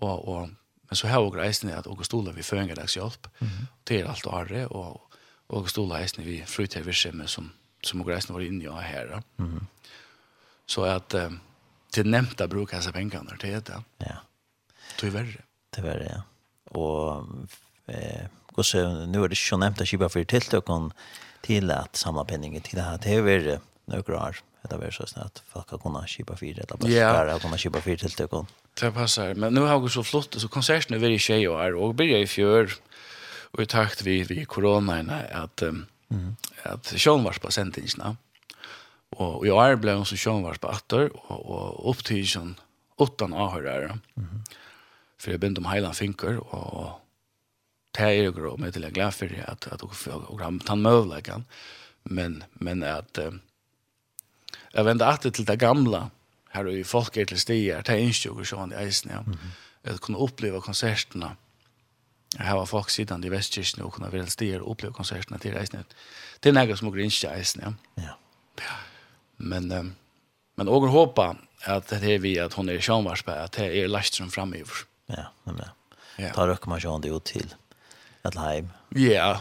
og, og, men så har vi reisende at og stolet vi føringer dags hjelp. Mm -hmm. Det er alt arre, og, og stolet reisende vi frytøy virksomhet som, som og reisende var inne i her. Mm -hmm. Så at um, til nevnte å bruke disse pengene til det. Ja. Det er verre. Det er verre, ja. Og eh, hvordan, nu er det ikke så nevnt at jeg bare for tiltøkken, till att samla pengar till det här det är några år det var så snart folk har kunnat köpa fyra eller bara yeah. har kunnat köpa fyra till det kon. Det passar. Men nu har vi så flott så konserten er veldig tjej och är och börjar i fjør, og i takt vi vid koronaen, at, um, mm. att Sean var på sändningarna. Och jag är blev så Sean var på atter, og, og opp til Sean åttan avhörare. Mm. För jag bänd om Highland Finker og, og det er jo grå, men til jeg er glad for at, at hun har tatt møvleggen, men, men at uh, jeg vende alltid til det gamla, her i folk er til stier, det er ikke jo sånn i eisen, ja. Mm. At kunne oppleve konsertene, jeg har folk siden i Vestkirken og kunne være stier og oppleve konsertene til eisen. Det er noe som hun i eisen, ja. Ja. Men, um, men åker håpa at det er vi at hun er sjånvarspe, at det er lagt som fremover. Ja, men ja. Ja. Ta røkker man sjån det ut till eller heim. Ja,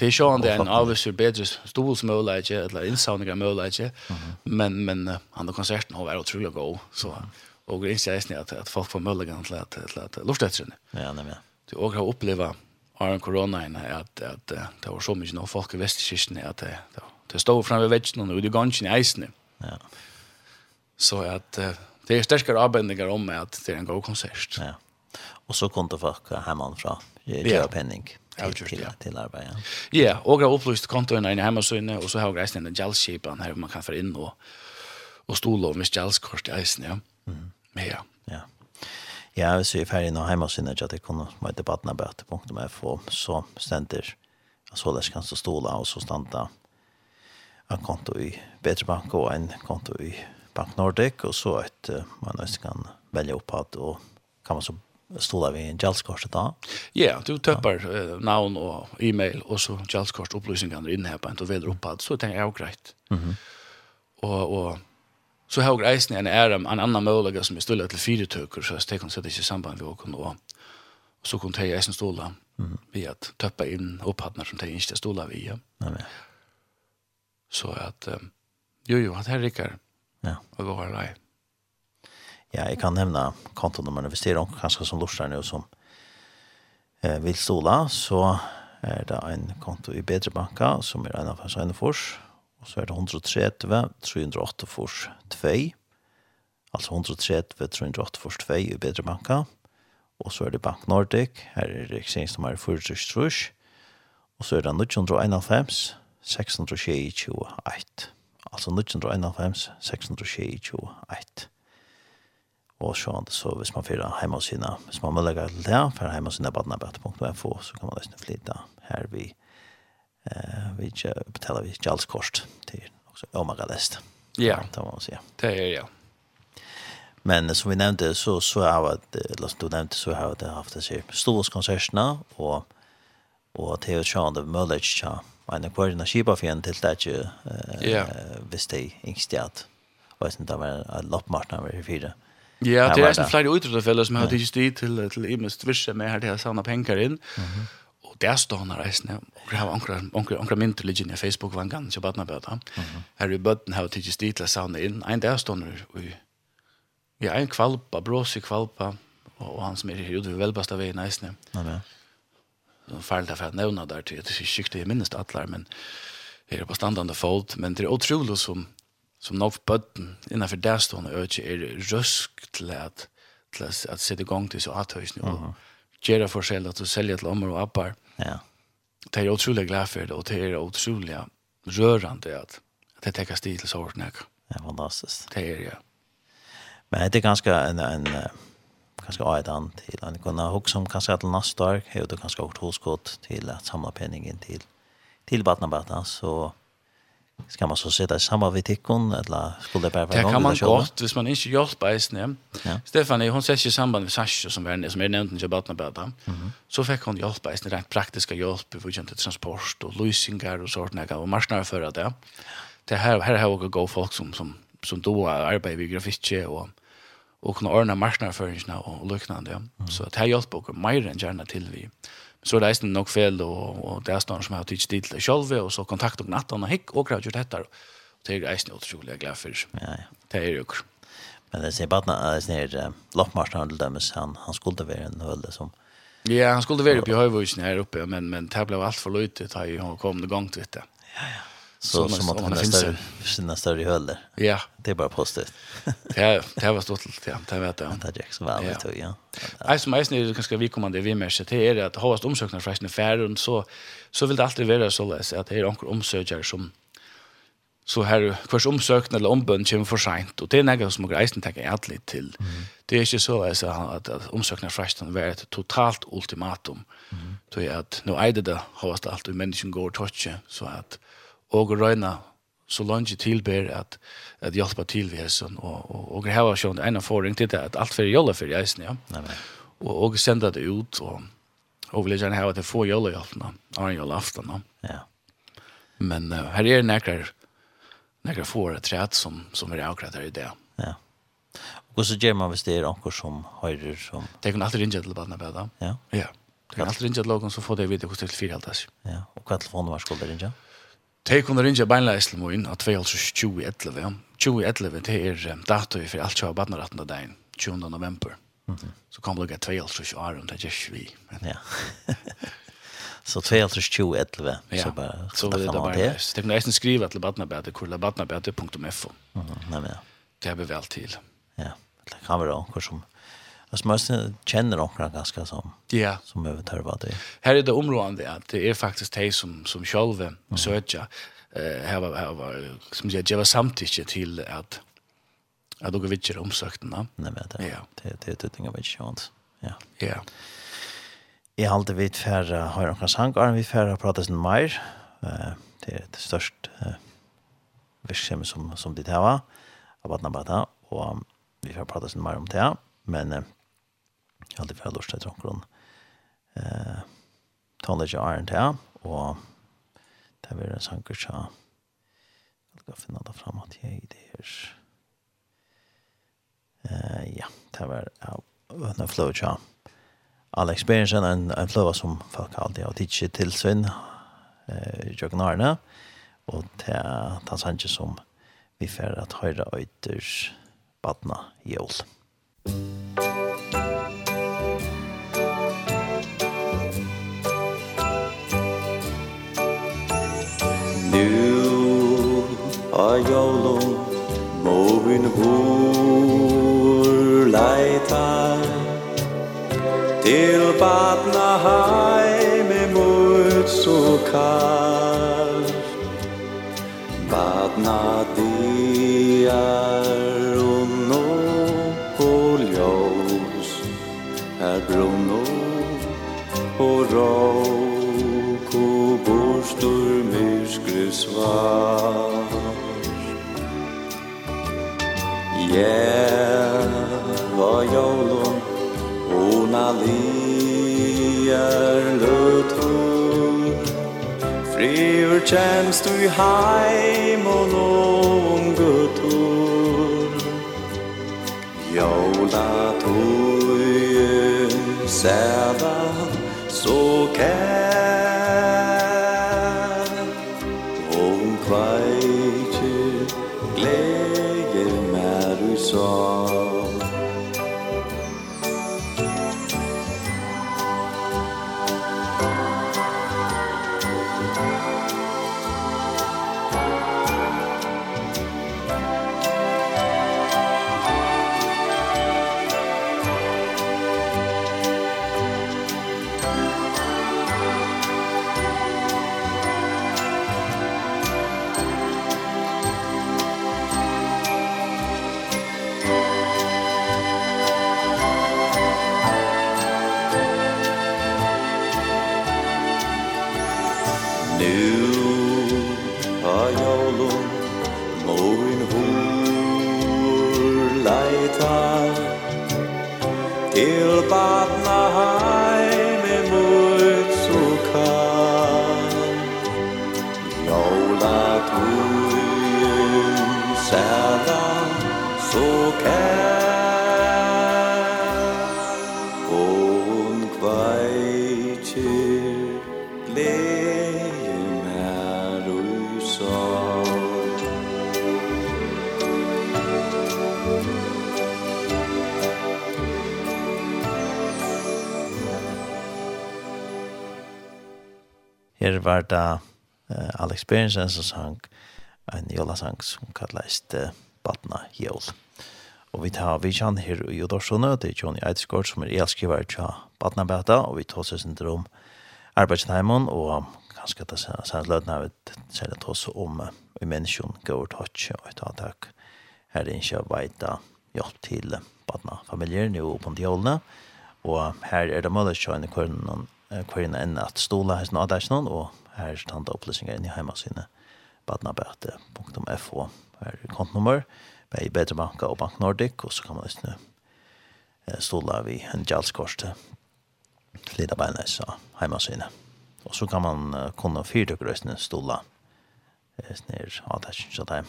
det er sjående en avviser bedre stolsmøleidje, eller innsavninger møleidje, men, men han og konserten har vært utrolig god, så og det er ikke at, at folk får møleidje til at, til at lort etter henne. Ja, nemlig. Du og har opplevd av koronaen at, at det var så mye noen folk i vestkirken at det, det stod fremme ved vetsene og det går i eisene. Ja. Så at det er sterkere avbendinger om at det er en god konsert. Ja. Og så kom det folk hjemmefra, gjør penning. Ja Avgjort, ja. till arbete. ja. Ja, og jeg har opplyst kontoene inne och og så har jag reist en den gjeldsskipen man kan få inn och og stole och med gjeldskort i eisen, ja. Mm. Ja. Ja. Ja, hvis vi er ferdig nå hjemme syne, at jeg kunne med debatten av bøte.fo, så stender så det kan så stole og så standa en konto i Bedre Bank og en konto i Bank Nordic, og så et man ønsker kan velge oppad, og kan man så stod vi en gjeldskors da. Ja, yeah, du tøpper ja. Uh, navn og e-mail, og så gjeldskors opplysningene inne her på en, og velger oppad, så tenker jeg jo greit. Mm -hmm. og, og så har jeg reisen en ære en annan mulighet som er stille til fire tøker, så jeg kan sette ikke samband vi åkken, og, og så kunne jeg reisen ståle mm -hmm. ved at tøppe inn oppadene som jeg ikke ståle ved. Ja. Mm -hmm. Så at, um, jo jo, at her rikker, ja. og gå her lei. Ja, jag kan nevne kontonummer hvis det är kanske som lurer nu som eh, vill stola så är det en konto i Bedre Banka som är en av hans ene fors. Och så är det 130 308 fors 2 alltså 130 308 fors 2 i Bedre Banka. Och så är det Bank Nordic. Här är det riksdagsnummer 43 och så är det 991 621 alltså 991 621 og så så hvis man fyrer hjemme hos sine, hvis man må legge til det, for hjemme hos sine badnabett.fo, så kan man løsne flytta her vi, eh, vi betaler vi kjallskost til også omagalest. Ja, det må man si. det är ja. Men som vi nevnte, så så har vi eller du nevnte, så har vi haft disse sig og, og til å se ju sjön av Mullich ja. Men kvar när skipa för en till det ju eh visst det instiat. Och sen där var loppmarknaden var fyra. Mm Ja, det er en flere utrytterfeller som har tidlig styr til, til Imes tvirse med her til å savne penger inn. Mm -hmm. Og der står han reisende, og det har ankra mynter liggende i Facebook var vangan, så badna bøta. Her i bøtten har tidlig styr til å savne inn. Ein der står han i Ja, en kvalpa, bråsig kvalpa, og og han som er i ute ved velbasta veien eisne. Ja, det er feil derfor jeg nevner der til, det er ikke sikkert jeg atler, men det er på standande fot, men det er utrolig som som nok bøtten innenfor der stående øyne er røsk til at, til at, at sette i gang til så atøysene og uh -huh. gjøre forskjell at du selger til ommer og appar. Ja. Det er utrolig glad for det, og det er utrolig rørende at, at det tekker stil til sårten jeg. Ja, fantastisk. Det er, ja. Men det er ganske en, en, en ganske øydan til en kunne huske som kanskje til neste år, har du ganske hørt hoskott til at samle penningen til, til Batnabata, så Ska man så sitta i samma vid tickon eller skulle det bara vara Det kan man godt, hvis man inte hjelper i snö. Ja. Stefanie, hon sätts i samband med Sasha som är, som är nevnt när jag Så fick hon hjelp i rent praktiska hjälp, för eksempel transport och lösingar og sånt og och marsnar för det. Det här, här har jag gå folk som, som, som då arbetar vid grafiske och och kunna ordna marsnar för och Ja. Mm. Så det her hjelper också mer enn gärna till vi så er det eisen nok fel og, og det er stående som jeg har tidsi tid til sjølve og så kontakt og natt og hikk og grad gjort dette og det er eisen utrolig glad for. Ja, ja. det er jo men det sier bare at det er uh, til dem, han, han skulle være en høle som ja han skulle være oppe i høyvusen her oppe men, men det ble alt for løyte da jeg kom gang til det ja ja så som, som att han är större sina större höller. Ja. Det är bara positivt. ja, det har varit stort ja, det vet jag. Det är Jackson väl vet du, ja. Nej, som är snäll ganska vi kommer det vi mer det är att ha ett omsökande från affärer och så så vill det alltid vara så läs att det är onkel omsökare som så här kurs omsökande eller ombön kommer för sent och det är något som grejen resten tänker jag lite till. Det är inte så alltså att, att omsökande från var ett totalt ultimatum. Mm. Så att nu är det det har allt och människan går touch så att og røyna så langt tilber at, at hjelpa til vi hessen. og, og, og jeg har ein en forring til det, at alt fyrir jolla fyrir eisen, ja. Nei, nei. Og, og senda det ut, og, og vil gjerne hava til få jolla hjelpna, arn jolla aftana. Ja. Men uh, her er nekkar, nekkar får et træt som, som er akkurat her i det. Ja. Og så gjør man hvis det er anker som høyrer som... Det kan alltid ringe til badna bæda. Ja. Ja. Det kan alltid ringe til lagen, så får det vite hvordan det er tilfyrheldes. Ja, og hva telefonen var skulle det ringe? Ja. De kunne rinja beinleis til moin av 2011. 2011, det er um, dato for alt kjøy badnaratten av dagen, 20. november. Så kom det 2011 år, om det gjør vi. Men... Ja. Så 2011, ja. så bare så det fram av det. Det kunne jeg skrive til badnabete, kurlabatnabete.fo. Nei, men ja. Det er vi vel til. Ja, det kan vi da, hvor som Alltså man känner några ganska som Ja. som övertörvar det. Här är det området att det är faktiskt de som, som själva mm. söker. Uh, här var, här var som jag gav samtycke till att att de vittjer omsökterna. Nej, men det, Ja. det, det, det, det, det, det, det, Ja. Ja. Jag har alltid vidt færre har några sangaren, vi för prata sen mer. Eh Det är det største virksomhet som, som de tar, Abatnabata, och vi får prata sen mer om det. Men Jeg hadde for lust att tråkken. Eh, Tånda jag æren til jeg, og det var en sanker så. Jag ska finna det frem at jeg i det her. Eh, ja, det var en flow til Alex experience en, en flow som folk alltid har tidsi till svinn eh, i och Arne, og det er den som vi får att höra ytters badna jøl. Nu a jólum Móvin húr leitar Til batna heimi mút svo kar Batna diar og nóg og ljós Er brunn og rós aftur myrskri svar. Ja, var jólun Ona liar lutur Friur kjemst du i heim og noen guttur Jóla tøye sæva Så kæm tar Til bad var det uh, Alex Berensen som sang en jolasang som kallast uh, Batna Jol. Og vi tar vi kjenn her i Jodorsone, det er Johnny Eidsgård som er elskriver til Batna Bata, og vi tar oss sin om arbeidsheimen, og kanskje det er sånn løtene av et særlig tar oss om uh, i menneskjon går tått, og et antak her er ikke veita hjelp til Batna familier, nå på de jolene, og her er det mulig å kjønne kjønne enn at stola hans nå og Her er stand opplysninger inn i heimasine badnabete.fo. Her er kontnummer, bei Bedre Banka og Bank Nordic, og så kan man lyssna stola vi en jalskorste flida beinleis av heimasine. Og så kan man uh, kunne fyrtøkrøsene stola snir avtasjen til dem.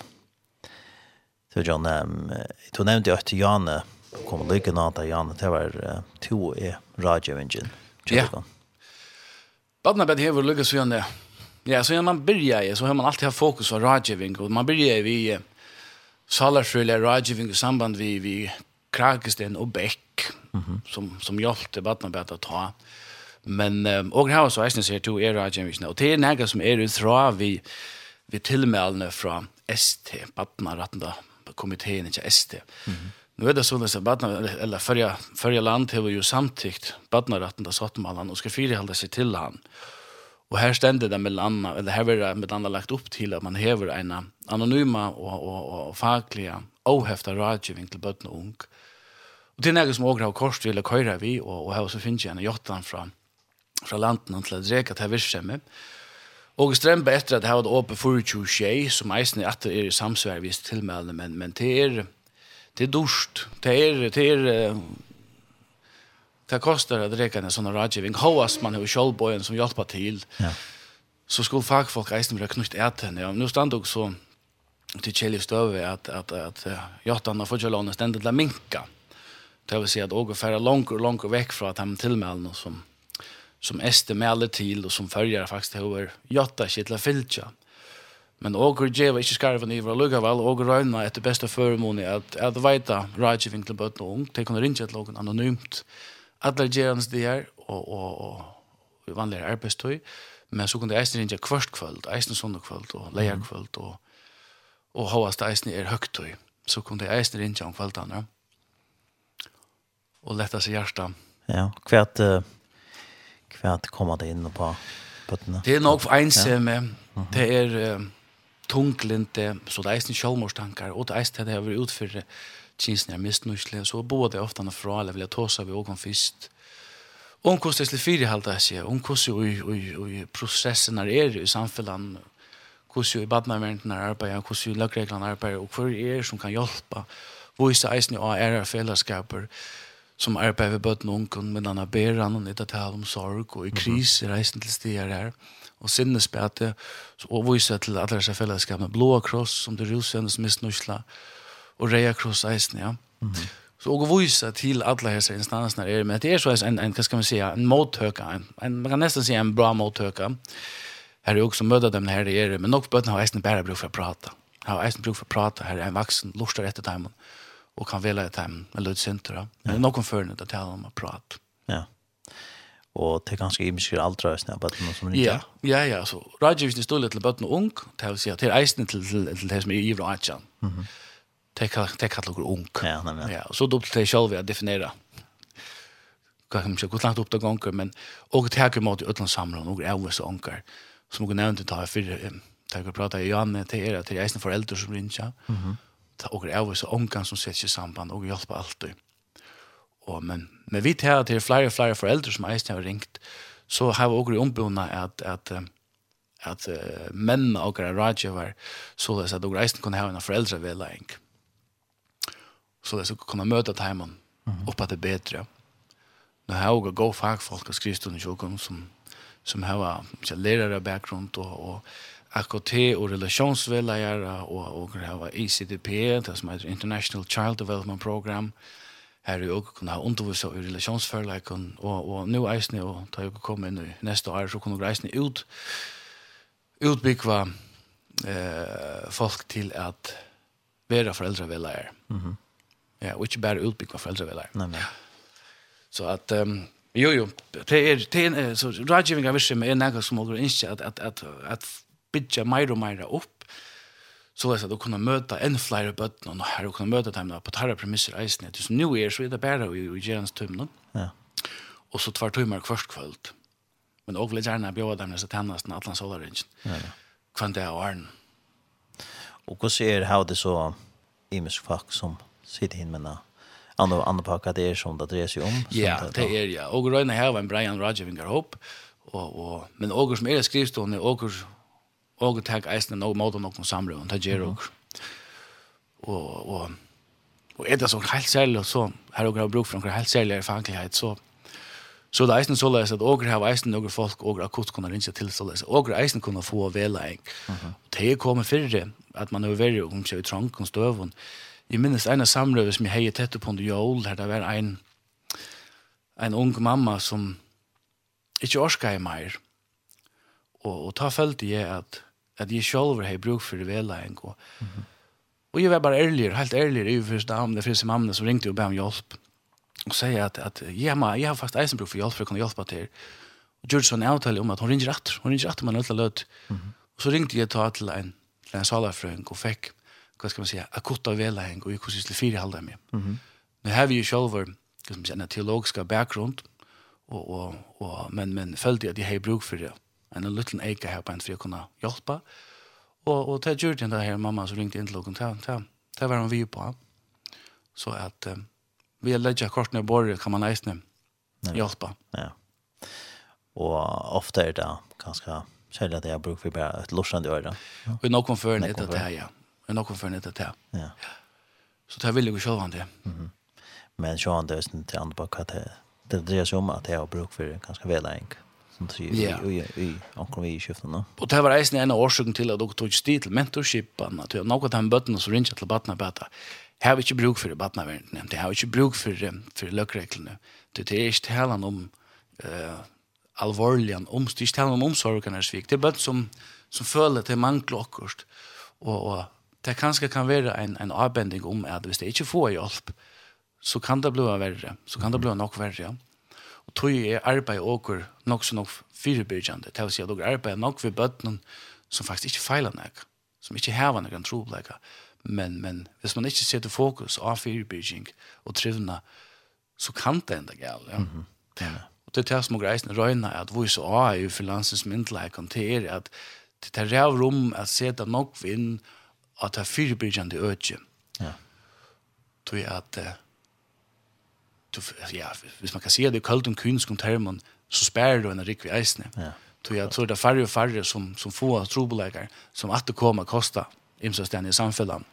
Så John, um, du nevnte jo at Jane kom lykken av at Jane, det var uh, to i radioingen. Ja, Badnabed hever lykkes så gjerne. Ja, så gjerne man byrja i, så har man alltid haft fokus på rådgivning, og man byrja i vi salarsfølge rådgivning i samband vi, vi Kragesten og Beck, mm -hmm. som, som hjelpte Badnabed å ta. Men um, og her så eisen ser to er rådgivning, og det er nægget som er utra vi, vi tilmeldene fra ST, Badnarettende komiteen, ikke ST. Mm -hmm Nu är det så att badna, eller förra, förra land har ju samtyckt barnarätten där satt man och ska förhålla sig till han. Och här ständer det med landa, eller här vill det med andra lagt upp till att man häver en anonyma och, och, och, och fackliga ohäfta rådgivning till badna och ung. Och det är något som åker av kors till köra vi och, och här så finns ju en jottan från, från landen till att reka till virksomhet. Og strømpe etter at det har vært åpne for 20 tjej, som eisen er etter er i samsvær vis tilmelde, men, men det er, det är dorst. Det är, det är, det kostar att räcka en sån rådgivning. Hoas man har kjolbojen som hjälper till. Ja. Så skulle fagfolk eisen bli knutt äten. Ja, nu stand också så till Kjell Stöve att, att, att, att jottarna får kjölånen ständigt la minka. Det vill säga att åka färra långt och långt väck från att han tillmälen som som äste med alla till och som följer faktiskt över jotta kittla la filcha. Men åker djeva ikke skarven i vår lugavel, åker røyna etter beste føremoni at, at veita rådgiving til bøtten og ung, til kunne rinja til noen anonymt. Alle djevans de her, og, og, og, og vanligere arbeidstøy, men så kunne eisen rinja kvart kvöld, eisen sånne kvöld, og leia kvöld, og, og hovast eisen er høgtøy. Så kunne eisen rinja om kvöldene, og letta seg hjertet. Ja, hvert, hvert kommer det inn på bøttene? Det er nok for ensamme, det er... Uh, tunglinte, så det er eisen sjølmordstankar, og det er eisen det jeg vil utføre kinsene er misnøysle, så både det ofta han fra, eller vil jeg tåsa vi åkken fyrst. Om hvordan det er slik fire halda jeg sier, og hvordan i prosessen er i samfunnet, hvordan jo i badnaverdene er arbeid, hvordan jo lagreglene arbeid, og hver er som kan hjelpe, vise eisen jo er fellesskaper, som arbeider ved bøtten ungen, men han er beran, og nettet tal om sorg, og i kris, er eisen til stier her. Mm og sinnesbete, og vise til alle disse fellesskapene. Blå kross, som det rusjendes misnusla, og reia kross eisen, ja. Mm -hmm. Så og vise til alle disse instansene er, men det er så en, en hva skal man si, en mothøka, en, en, man kan nesten si en bra mothøka. Her er jo også møte dem her i er, men nok bøtene har eisen bare bruk for å prate. Har eisen bruk for å prate, her er en vaksen, luster etter dem, og kan vela etter dem, eller Men ja. men noen førende til å tale om å prate. Ja og det er ganske imiske aldre av bøttene som ikke. Ja, ja, ja, så rådgivisen er litt til bøttene ung, det vil si at det er eisen til, til til det som er i og atjan. Det er kallar dere ung. Ja, nemlig. Ja, og så dobbelt det selv å definere. hva kan man si, hvor langt opp det gonger, men og det her måte i Øtland samler, og er også onger, som jeg nevnte da, for da jeg pratet i Janne, det er at det er eisen foreldre som ringer, og er også onger som setter seg i samband, og hjelper alltid og men men vi tar til flere og flere foreldre som eisen har ringt så har vi også ombundet at at at uh, menn og er rådgiver så det at dere eisen kunne ha en foreldrevedlegging så det så kunne møte timen opp at det bedre nå har jeg også god fagfolk og skrivstående kjøkken som som har lærere bakgrunn og, og AKT og relasjonsvedleggere og, og har ICDP det som heter International Child Development Program. og her og kunne ha undervisa i relasjonsførleikken, og, og nå eisne, og da jeg kom inn i neste år, så kunne jeg eisne ut, utbyggva eh, folk til at være foreldreveleier. Mm -hmm. ja, og ikke bare utbyggva foreldreveleier. Nei, nei. Så at, um, jo, jo, det er, det er, så rådgivning av virksomhet er noe som må innskje at, at, at, at bygge mer og mer opp, så läs att kunna möta en flyer button och här kunna möta dem på tarra premisser isen det som nu är så är det bara i Jens tum Ja. Och så två timmar kvart kvällt. Men och vill gärna bjuda dem så tändas den Atlas Solar Range. Ja. Kvant det är arn. Och hur ser how det så imisk fuck som sitter in med andra andra packar det är som det drar sig om. Ja, det är ja. Och Röna här var en Brian Roger hopp. Och och men Åger som är skrivstorna August og tek eisen no mot nokon samrøven, det gjør og og og og er det så helt særlig, og så her og har bruk for noen helt særlig fanklighet så så det er eisen så løs at og har eisen noen folk og akutt kunne rinja til så løs, og eisen kunne få vela en. Det er kommet fyrir at man er veri og i trank og støvun Jeg minnes en av samrøve som jeg heier tett på under jól, her det var en, en ung mamma som ikke orska i mer, Og, og ta følte jeg at at jeg selv har brug for det veleng. Og, mm og jeg var bare ærligere, helt ærligere, i første damen, det første mannen som ringte og ba om hjelp. Og sier at, at jeg, må, jeg har faktisk eisen brug for hjelp for å kunne hjelpe til. Og gjorde sånn avtale om at hun ringer etter. Hun ringer etter, men nødt til løt. Mm -hmm. Og så ringte jeg ta til en, til en salerfrøng og fikk, hva skal man si, akutt av veleng, og jeg kunne sysle fire halde meg. Mm -hmm. Nå har vi jo selv, hva man si, en teologisk bakgrunn, og, og, og, men, men følte jeg at jeg har brug for det en liten eike her på en for å kunne hjelpe. Og, og det gjør det her mamma som ringte inn til lukken, det var hun vi på. Så at um, vi legger kort i bordet kan man eisne hjelpe. Ja. Og ofte er det ganske kjærlig at jeg bruker for bare et lorsende år. Ja. Og noen før enn etter det, ja. Og noen før enn etter det. Ja. Så det vil jeg jo selv det. Mm -hmm. Men sjå han det er til andre på hva det, det dreier seg om at jeg har bruk for ganske velæring. Ja som du sier, yeah. i, i, i omkring vi i skiftene. Og det var eisen en av årsøkken til at dere tog sti til mentorshipene, til noen av de bøttene som ringer til battene på dette. Jeg har ikke bruk for battene, jeg har ikke bruk for, for løkreglene. Det er ikke talen om uh, alvorlige, om, det er ikke talen om omsorgene svik. Det er bøtt som, som føler til mangler akkurat. Og, og det kanskje kan være en, en avbending om at hvis det ikke får hjelp, så kan det bli verre, så kan det bli nok verre, ja. Og tog er arbeid åker nok så nok fyrebyrkjande. Det vil si at dere arbeid nok ved bøttene som faktisk ikke feiler nek, som ikke hever noen trobleika. Men, men hvis man ikke setter fokus av fyrebyrkjeng og trivna, så kan det enda gale. Ja? Mm -hmm. ja. Og det er det som er reisende røyna at vi så er jo finansens myndeleikken til er at det er ræv rom at seta nok vinn at det er fyrebyrkjande økje. Ja. Tog at du, ja, hvis man kan si det i kölden kynskom termen, så spärrar du en rik vid eisne. Ja. Så jeg tror det er færre og færre som, som få trobelägare som at det kommer kosta imsöständiga i samfunnet.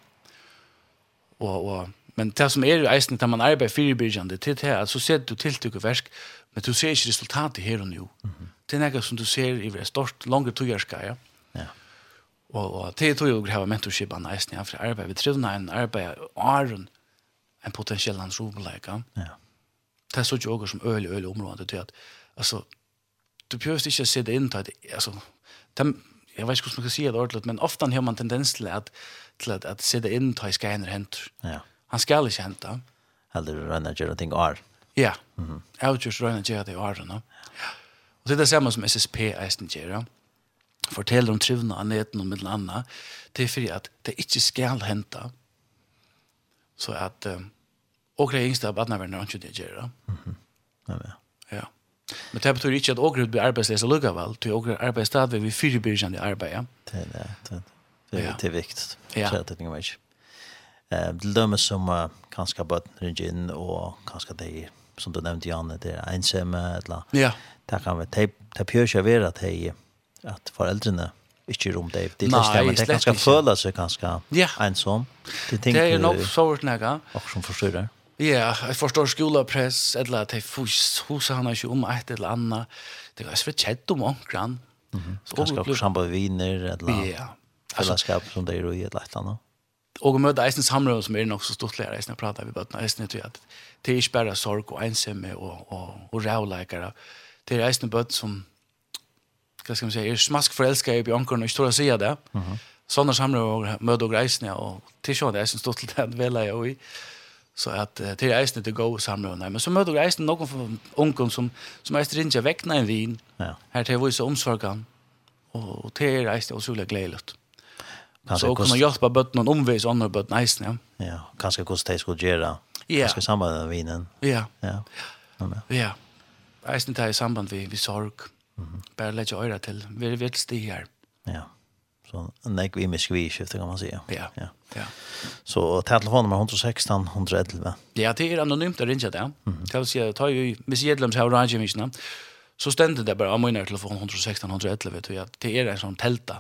Og, og, men det som är eisne när man arbetar fyrirbyrjande, det er at så ser du tiltuk og versk, men du ser ikke resultatet her og nå. Mm -hmm. Det er noe som du ser i ett stort, långt togjerska, ja. Ja. Og, og det är tog jag å ha mentorship eisne, ja, for arbeid, vi trivna en arbetar åren en potentiell hans robelägare. Ja det er så ikke som øl, øl området til at, altså, du behøver ikke å se det inn til at, altså, de, jeg vet ikke hvordan man kan si det ordentlig, men ofte har man tendens til at, til at, at se det inn til at skjener henter. Ja. Han skal ikke hente. Eller rønne gjøre ting år. Ja, mm -hmm. jeg har ikke rønne gjøre det år. No? Ja. Og det er det samme som SSP eisen gjør. Ja forteller om trivna av neten og middel anna, det er fordi at det ikke skal hente. Så at um, Och det yngsta barnen har inte det göra. Mhm. Ja. Ja. Men det betyr ikke at åker blir arbetslösa lugga väl. Till åker arbetsstad vi fyra början arbeid. Ja. Det er, det. Det är det er viktigt. Ja. Så det är inte. Eh, det dömes som uh, kanskje kanske bara inn, og kanskje det som du nevnte, Janne, det er ensomme, eller ja. det kan være, det pjörs at, att at foreldrene ikke er om det det är det det kanske føler sig kanske ensam det er nok nog så vart näga och som forstyrrer. Ja, jeg forstår skolepress, eller at jeg huser han ikke om et eller annet. Det er svært kjett om omkran. Mm -hmm. Kanskje også sammen viner, eller ja. fellesskap som det er i et eller annet. Og å møte eisen samråd som er nok så stort lærer, eisen jeg prater vi bøtene eisen til at det er ikke bare sorg og ensomme og, og, og rævleikere. Det er eisen bøt som hva skal man si, er smask forelsket i bjørnkeren og ikke tror å si det. Mm -hmm. Sånne samråd og møte og reisene og til sånn det er eisen stort lærer, vel er jeg og i Så att det är eisne det går samla nej men så möter jag eisne någon från onkel som som är strinja väckna en vin. Ja. Här till vissa omsorgan. Och och det är också och så glädjeligt. Så kan man hjälpa bötten och omvis andra bötten eisne. Ja, ja kanske kost det skulle göra. Ja. Kanske samband med vinen. Ja. Ja. Ja. Eisne det i samband vi vi sorg. Mm -hmm. Bara lägga öra till. Vi vill det här. Ja. Så en vi med skivskifte kan man säga. Ja. ja. ja. Så telefonnummer 116 111. Ja, det är anonymt att ringa det. Mm. Kan se ta ju miss Jedlums här mig misna. Så ständer det bara om min telefon 116 111 vet jag. Det är en sån tälta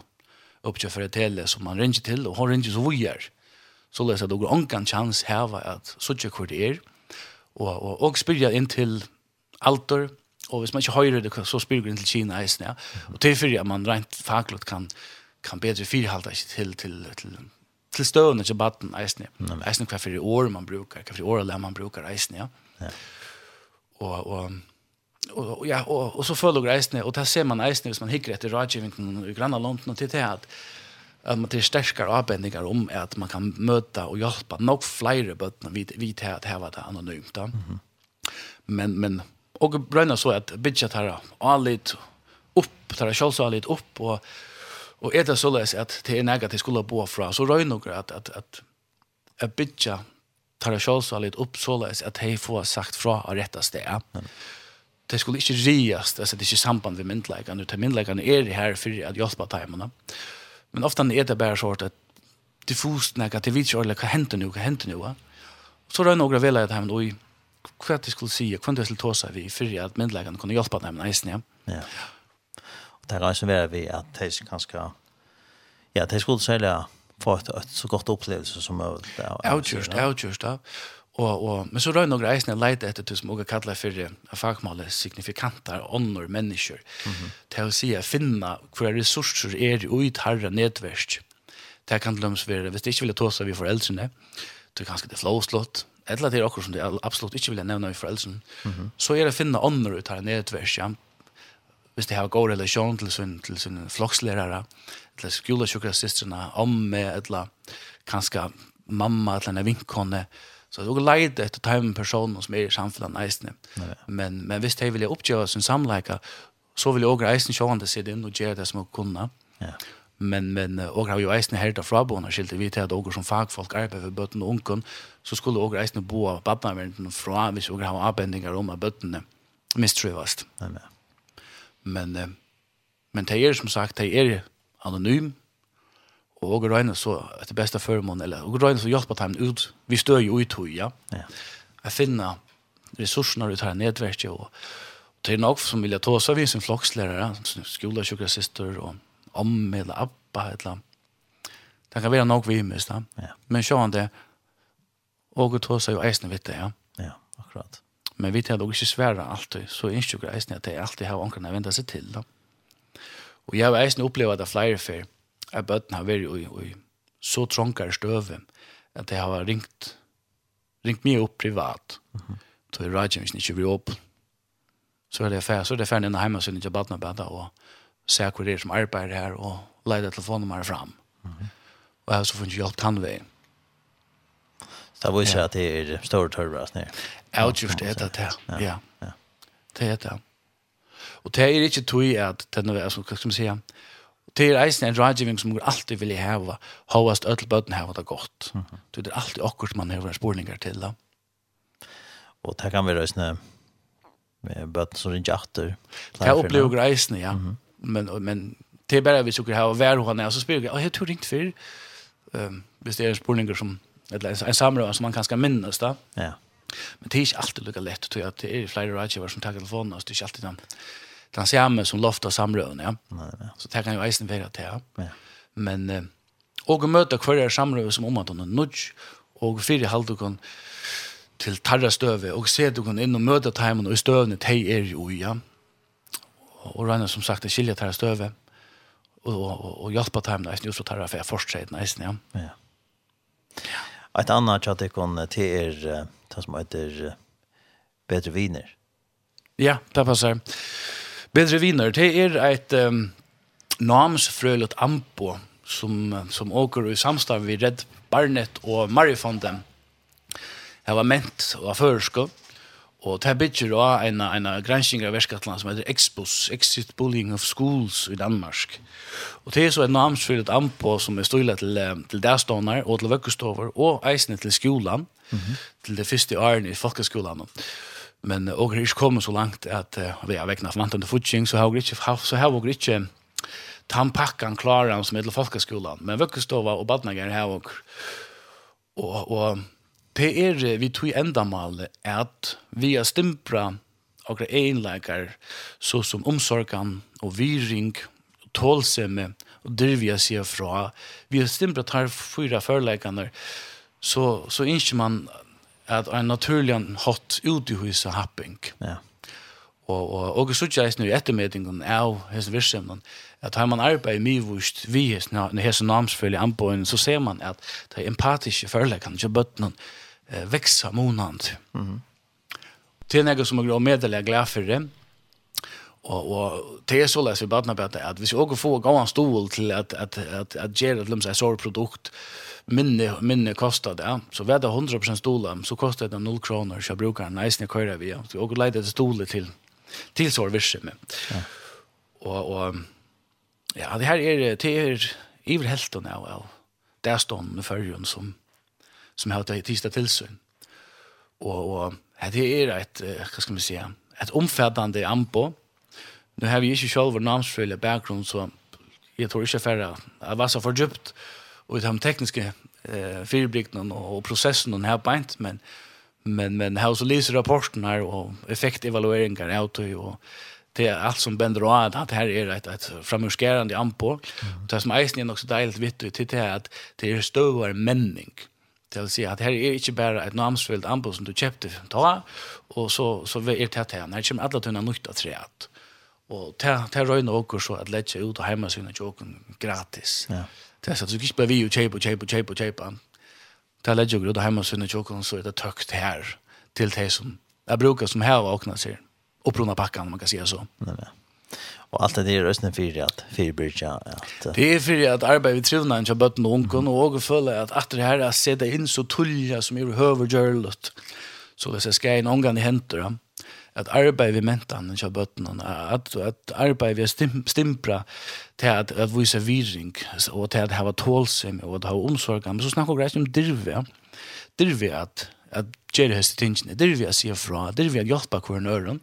uppkör för ett tele som man ringer till och har ringer så vi gör. Så läser det går ankan chans här var att så tjocka kort är och och och spyrja in till altor och hvis man inte höjer det så spyrja in till Kina isen ja. Och det är för att man rent fackligt kan kan bedre fyrhalda ikke til, til, til, til støvende til baden, eisne. Mm. Eisne hva for år man brukar, hva for år eller man brukar, eisne, ja. ja. Og, og, og, ja, og, og så följer eisne, og där ser man eisne hvis man hikker etter rådgivningen i granna av London og til det at at man til sterkare avbendinger om at man kan möta og hjälpa nok flere bøttene vid, vid at heva det anonymt. Da. Mm -hmm. Men, men, og brønner så at bidja tar alit opp, tar sjølsa alit opp, og Og er det så løs at det er nægget de skulle bo fra, så røy noe at, at, at, at bytja Tara så litt opp så løs at de får sagt fra av rette sted. Mm. Det skulle ikke rias, altså det er ikke samband ved myndleikene, utan myndleikene er her for at hjelpa timene. Men ofte er det bare sånn at diffust nægget, de vet ikke ordentlig hva henter nå, hva henter nå. Så røy noe vel at de, oi, hva de skulle si, hva de skulle ta seg vi, for at myndleikene kunne hjelpa dem neisen, ja. Ja det kan ikke være vi at de kanskje, ja, de skulle særlig få et, et så godt opplevelse som mulig. Avgjørst, avgjørst, ja. Og, og, men så røyner noen reisende leide etter det som også kallet for fagmålet signifikanter, ånder, mennesker, mm -hmm. til å si at finne hva ressurser er i tarra nedverst. Det kan lømmes være, hvis det ikke vil ta seg vi foreldrene, det er kanskje det flåslått, eller det er akkurat som det absolutt ikke vil nevne vi foreldrene, mm -hmm. så er det å finne ånder utharra nedverst, ja, hvis de har god relasjon til sin, til sin flokslærere, eller skolesjukkersistrene, omme, eller kanskje mamma, eller en vinkone, Så det er leid etter time personer som er i samfunnet eisene. Men, men hvis de vil oppgjøre sin samleika, så vil jeg også eisen sjående sitte inn og gjøre det som jeg kunne. Ja. Men, men også har jo eisen her til fraboen skilte vi til at også som fagfolk arbeider for bøtten og ungen, så skulle også eisen bo av badnaverden fra hvis vi har avbendinger om av bøttene mistrøvast. Ja, ja men men det er som sagt det er anonym og grønne så etter beste formål, eller og grønne så hjelper dem ut. Vi stør jo ut høy, ja. ja. Jeg finner ressursene ut her nedverket, og, og det er nok som vilja ta seg vi som flokslærere, skoler, sjukkersister, og om eller abba, eller. Det kan være nok vi mest, ja. men sjående, og ta seg jo eisne vidt det, ja. Ja, akkurat. Men vi tar dog ikke svære alltid, så innskjer jeg eisen at jeg alltid har ånkerne ventet seg til. Da. Og jeg har eisen opplevd at det er flere før, at bøtten har vært i, i så trångere støve, at jeg har ringt, ringt mye opp privat. Mm -hmm. Så jeg radioen hvis ikke blir åpen. Så er det ferdig, så er det ferdig inn hjemme, så er det ikke bøtten har og se hvor det er som arbeider her, og leide telefonnummer fram. Mm -hmm. Og jeg har så funnet hjelp tannveien. Det var ju så att det är stor törvras ner. Outjust är det där. Ja. Ja. Det är det. Och det är inte tog att den är så kan man säga. Det är eisen en rådgivning som alltid vill hava. Havast öll bötten hava det gott. Det är alltid akkurat man har spårningar till. Ja. Og det kan være sånne med bøtten som ringer atter. Det er opplever greisene, ja. Men, men det er bare hvis dere har vær henne, så spør jeg, jeg tror ringt før. Um, hvis det er spurninger som eller en samråd som man kanske minnas då. Ja. Men det är inte alltid lika lätt tror jag att det är flera rådgivare som tar telefonen och det är inte alltid den, den samme som loftar samråden. Ja. Nej, nej. Så det kan ju eisen vara till. Ja. ja. Men eh, och möta kvar samråd som om att hon är nudge och fyra halvdukon til tarra støve og se du kan inn og møte timen og støvne tei er jo ja og Ragnar som sagt skilja tarra støve og og, og, og hjelpa timen nesten just så tarra for fortsett nesten ja ja ett annat chat kan til er det som heter bättre viner. Ja, det passar. Bättre viner, det är ett um, namsfrølet ampo som som åker i samstarv vid Red Barnet og Marifonden. Jag var ment og var förskott Og det bygger av en, en gransking av verskatlan som heter Expos, Exit Bullying of Schools i Danmark. Og det er så et namnsfyllet anpå som er støylet til, til dagståndar og til vøkkestover og eisene til skolan, mm -hmm. til det første åren i folkeskolan. Men og har ikke kommet så langt at uh, vi har vekna forvantende futsing, så har vi ikke, så har vi ikke tannpakkan klaran som er til folkeskolan. Men vøkkestova og badnager har vi og, og det er vi tog endamale at vi har stimpra og egenleikar så som omsorgan og viring og tålsemme og dyrvia seg fra vi har stimpra tar fyra førleikane så, så innskjer man at en naturlig hatt ut i huset happing ja. og, og, og så ikke eisen i ettermedingen av hese virksomheten at har man arbeid mye vust vi hese namsfølge anboen så ser man at det er empatiske førleikene til bøttene eh, växa månad. Mm. Det är något som jag är meddelar glad för det. Och och det er så løs vi bara på att vi også också gå en stol till att att att att ge det lumsa sår produkt minne minne kostar det. Så vad det 100% stolen, så kostar det 0 kroner, så bruker brukar eisen jeg kører vi. Så jag går lite stolar till till service med. Ja. Och och ja, det här är det är ivrhelten av av där står nu førjen som som har tagit tisdag tillsyn. Och, och det är ett, vad ska man säga, ett omfattande ambo. Nu har vi inte själva namnsfölja bakgrund så jag tror inte färre att var så för djupt och de tekniska eh, fyrbrickna och processen här på men men men här så läser rapporten här och effektevalueringar ut och det är allt som bänder och att, att här är ett, ett framurskärande ampo. Mm. Det som eisen är också dejligt vitt till det är att det är stövare männing. Mm Det vil si at her er ikke bare et namnsfullt anbud som du kjøpte ta og så så er det til här Her kommer alle tunna nytta träet. Och ta ta röna och så att lägga ut och hemma sina joken gratis. Ja. Det så att du bare vi ju kjøpe, chepa kjøpe. chepa. Ta lägga ut och hemma sina joken så er det tøkt her til det som jeg bruker som her vakna sig. seg. prona packan man kan säga så. Nej nej. Och allt det där rösten för att för bridge att Det är för att arbeta vid trivna inte bara någon kon och följa att att det här att sätta in så tullja som är över görlet. Så det ska en omgång i händer att arbeta vid mentan inte bara att att arbeta vid stim, stimpra till att att visa virring och till att ha tålsem och att ha omsorg men så snackar vi om dirve. Dirve att at gjør høyeste tingene. Det er vi å si fra, det er vi å hjelpe hver nøren.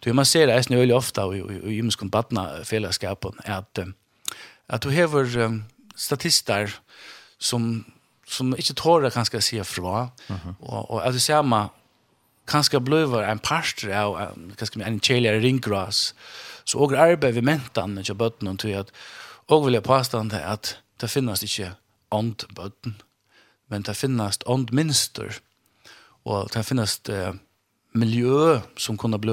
Du, man ser det eisen veldig ofte i gymskom badna-fellesskapen, at, at du hever um, statister som, som ikke tårer kanskje å si fra, mm -hmm. og, og at du ser meg kanskje bløver en parster av kanskje en kjeligere ringgras, så og arbeid vi mentan ikke bøttene til at, og vil jeg påstande at det finnes ikke ånd bøtten, men det finnes ånd minster, Och det finnes det miljö som kunne bli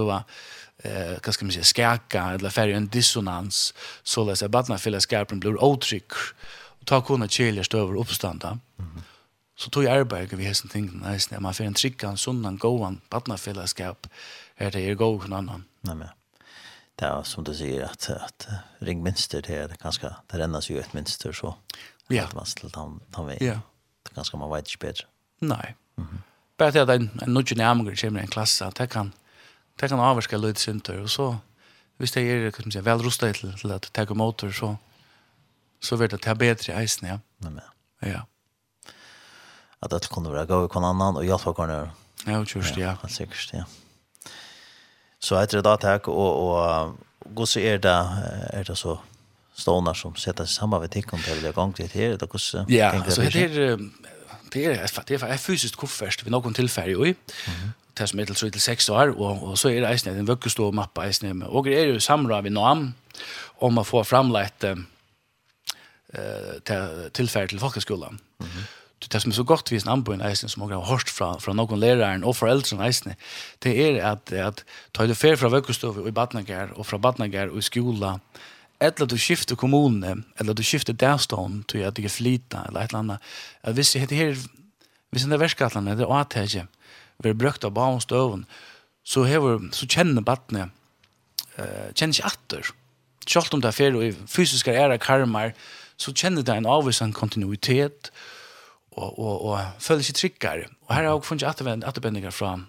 eh vad ska man säga skärka eller färja en dissonans så läs att barna fyller skärpen blir otryck och ta kunna chilla över uppstanda. Mm. Så tog jag arbete vi hästen ting nice när man för en trickan sundan gåan barna fyller skärp är det ju gå någon annan. Nej men det är som du säger att att ringmönster det är ganska det rännas ju ett mönster så. Ja. det man till han han vet. Ja. Det ganska man vet inte bättre. Nej. Mm. -hmm bara till att en, en nudge närmare kommer i en klass att det kan, det kan avvarska lite synder, och så, hvis det är kan man säga väl rustet till, till att ta motor, så, så vet det att det i isen ja. nej men. Ja. att det kunde vara gå och kon annan, och hjelp kan gjør. Ja, just ja. Ja, säkert ja. Så heter det da, takk, och och gå så er det, är det så stående som sätter sig samman vid tikkene til å gå til det er? Ja, så det är det er, det er, fysiskt fysisk koffert någon tillfälle tilfelle i, det som er til 3-6 år, og, og så er det eisen en vøkkestå mappa eisen med, og det er jo samra vi nam, om å få framleit eh, til, tilfelle til folkeskolen. Mm. Det som er så godt vis namn på en eisen som har hørt fra, fra noen læreren og foreldrene eisen, det er at, at ta det fer fra vøkkestå og i badnager, og fra badnager og i skola, eller du skifter kommune, eller du skifter derstånd, til jag du är flita, eller et eller annat. Att hvis det här, visst det där värskattlan, det är åtäge, vi är brukt av barnstövn, så, hever, så känner battene, uh, känner ikke atter. Selv om det är fel och fysiska ära karmer, så känner det en avvisan kontinuitet och, och, och føler sig tryggare. Och här har jag funnet återvänd, fra, från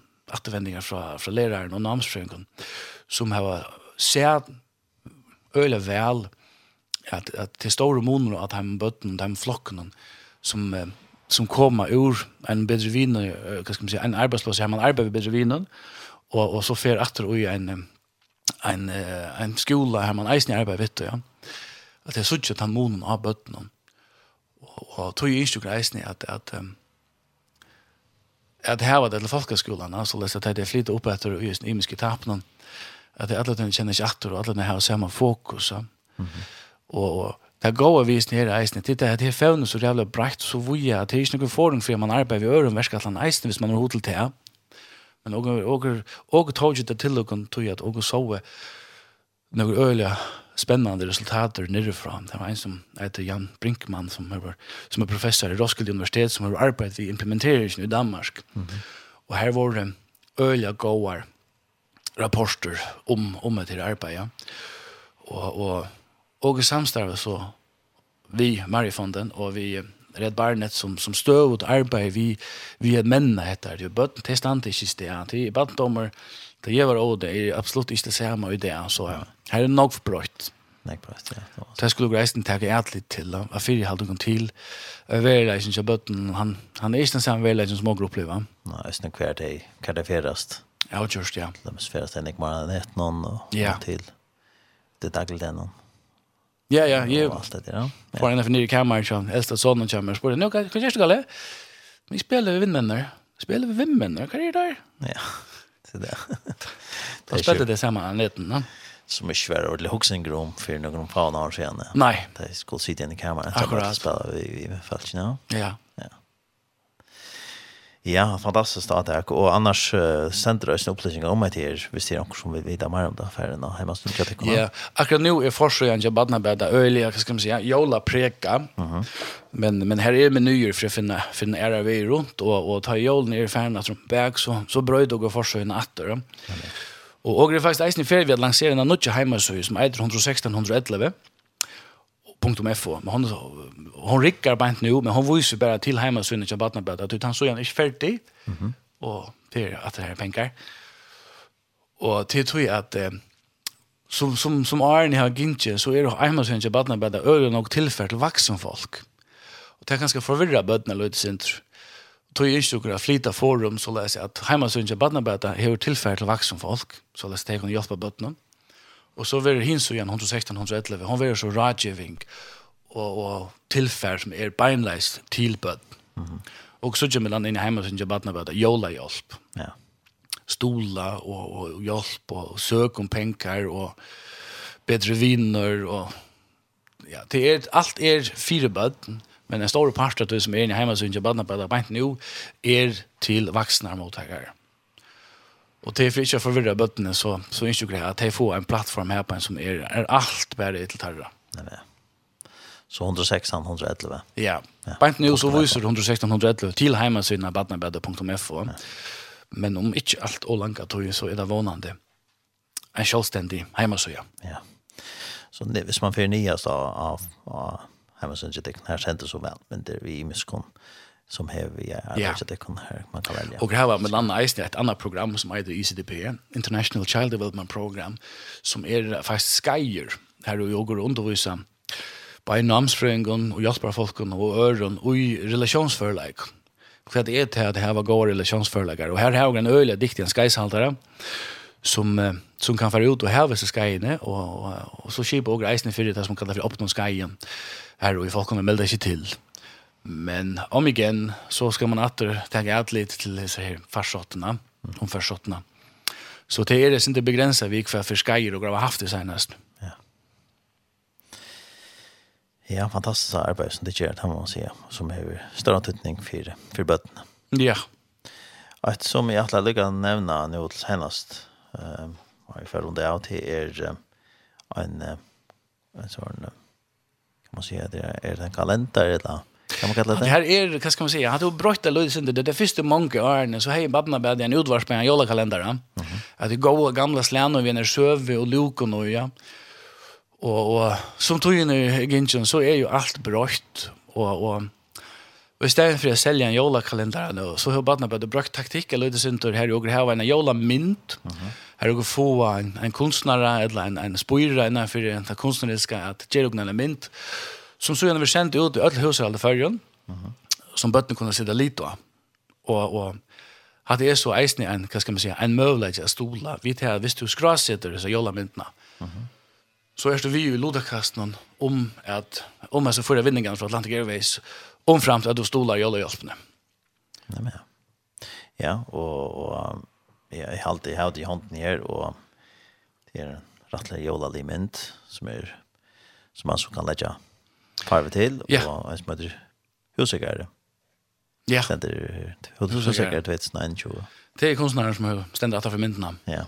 fra, från, från og och som har sett øyla vel at, at til store måneder at de bøtten, de flokkene som, som kommer ur en bedre viner, hva skal man si, en arbeidsplass her man arbeider ved bedre vin, og, og så fer atter ui en, en, en, en skola her man eisen i arbeid, vet du, ja. At jeg suttet han måneder av bøtten, Og, og tog jo innstykker eisen i at, at um, at var det til folkeskolen, så lest at det er flyttet opp etter og just imiske tapene, at det alle den kjenner ikke atter, og alle den har samme fokus. Mm -hmm. Og, og det er gode vi her i eisen. Det er det er fevnet så jævlig breit, så vuja, at det er ikke noen forum for man arbeider ved øren verskatlan eisen hvis man har hodet til det. Men og og og tog ikke det til og tog at og så noen öliga spennende resultater nere från. Det var en som heter Jan Brinkmann, som är som er professor i Roskilde universitet som har arbeidet vid implementeringen i Danmark. Mm -hmm. Og her var det öliga gode rapporter om om det här arbetet. Och och och i samstarve så vi Marifonden och vi Red Barnet som som stöd åt arbete vi vi är männa heter det bort till det i systemet till bandomer det gör och det är absolut inte samma idé så här är nog för brott. Nej precis. Ja. Det skulle greisen ta ärligt till att fyrir halda kom till överlägen så botten han han ikke den samme väl som små grupper va. Nej, är hver dag det kan det färdast. Ja, just ja. Det måste färdas en ekmar ett någon og ja. til det dagligt den. Ja, ja, jo. Og alt det där. För en av nya kameran som äldsta sonen kommer spår. hva kan du skulle. Vi spiller vi vinner. Spiller vi vindmennar, hva er det där? Ja. er det. Da spiller det samma anledning, ja. som är svär ordentlig huxing om för några fan år sedan. Nei. Det skulle sitta i kameran och spela vi i fallet, ja. know? Ja. Ja, fantastiskt att det och annars uh, sänder det upplysningar om det hvis Vi ser också som vi vet mer om det affären och hemma stund jag Ja, akkurat nu är forskarna til badnabæda, öliga, skal ska man säga, jola preka. Mhm. men men här är menyer för att finna finna era vi runt och och ta jol i färna som bäck så så bröd och gå forskarna att. Och och det är faktiskt eisen i ferie vi har lanserat en nutje hemmasöj som är 1611. .fo. Men hon, hon rickar bara inte nu, men hon visar bara till hemma så inte att du han så är inte färdig. Mm. Och det är att det här är pengar. Och det tror jag att eh, som, som, som Arne har gintje, så är det hemma så inte bara att öra nog tillfär till vuxen folk. Och det är ganska förvirra bödna lite sin tror. Tog jag inte att flyta forum så läser jag att hemma så inte bara att öra tillfär till vuxen folk. Så läser jag att hjälpa bödna. Og så var det hins igjen, 116-111, han var så rådgivning og, og tilfær som er beinleis tilbød. Mm -hmm. Og så kommer han inn i hjemme sin jabatna bød, jola hjelp. Ja. Stola og, og hjelp og søk om penger og bedre viner og ja, det er, alt er fire bød, men en stor part av det som er inne i hjemme sin jabatna bød, beint nu, er til vaksne mottakere. Mm Och det är för inte att förvirra bötterna så, så inte grejer att de får en plattform här på en som är, är allt bättre till tarra. Nej, nej. Så 106 111. Ja. ja. Bant nu så visar 116 111 till hemsidan badnabedda.fo. Ja. Men om inte allt och långa tog så är det vånande. En självständig hemsida. Ja. Så det vis man för nyast av av hemsidan det här kändes så väl men det vi misskon. Mm som har vi är ja. det kan här man kan välja. Och här var med andra eisen ett annat program som heter ICDP, International Child Development Program, som är faktiskt skeier här og jag går runt och visar på namnsfrängen och hjälper folk och øren og i relasjonsførleik. För det är det at det här var gode relationsförläggare och här har jag en øyelig diktig en skeishaltere som som kan fara ut och häva sig skajene og, och, och så kipar och reisen för det som kallar för öppna skeien här og i folkene melder ikke sig till. Men om igen så ska man åter tänka ett lite till så här farsotterna, de farsotterna. Så det är det inte begränsat vi för för skajer och grava haft det senast. Ja. Ja, fantastiskt arbete som det gör det man säga som har större tydning för för bötterna. Ja. Att som jag alla lugga nämna nu till senast eh, har för runt av till är en en sån kan man säga det är en kalender eller Kan man kalla det? Det här är, vad ska man säga, han tog brötta löjdes inte. Det är första många åren så hej babna bad en utvars med en jolakalendare. Mm -hmm. Att det går gamla slän och vi är söve och lukon och ja. Och, och som tog in i Gintjen så är ju allt brött och, och Och stedet för att sälja en jolakalender nå, så har badna bare brukt taktikk, eller det synes här i åker här en jolamynt, mm mm -hmm. här åker få en, en kunstnere, eller en, en spyrra innanför en konstnäriska, att jo en mynt, Som så vi sendte ut i öll huset alle førjen, Som bøttene kunde sitta lite av. Och, och hade är så eisende en, hva ska man säga, en möjlighet att stola. Vi tar, visst du skrassätter så jolla myntna. Uh. Så er det vi ju i lodakasten om at, om jeg så får vinningen från Atlantic Airways, om fram til at du stolar jolla hjälpna. Nej men ja. Ja, och, och jag har alltid haft i handen her, och det är en rattlig jolla mynt, som är som man så kan lägga tar vi til, ja. og en som heter Husikere. Ja. Stender Husikere 2021. Det er kunstneren som stender etter for myndene. Ja.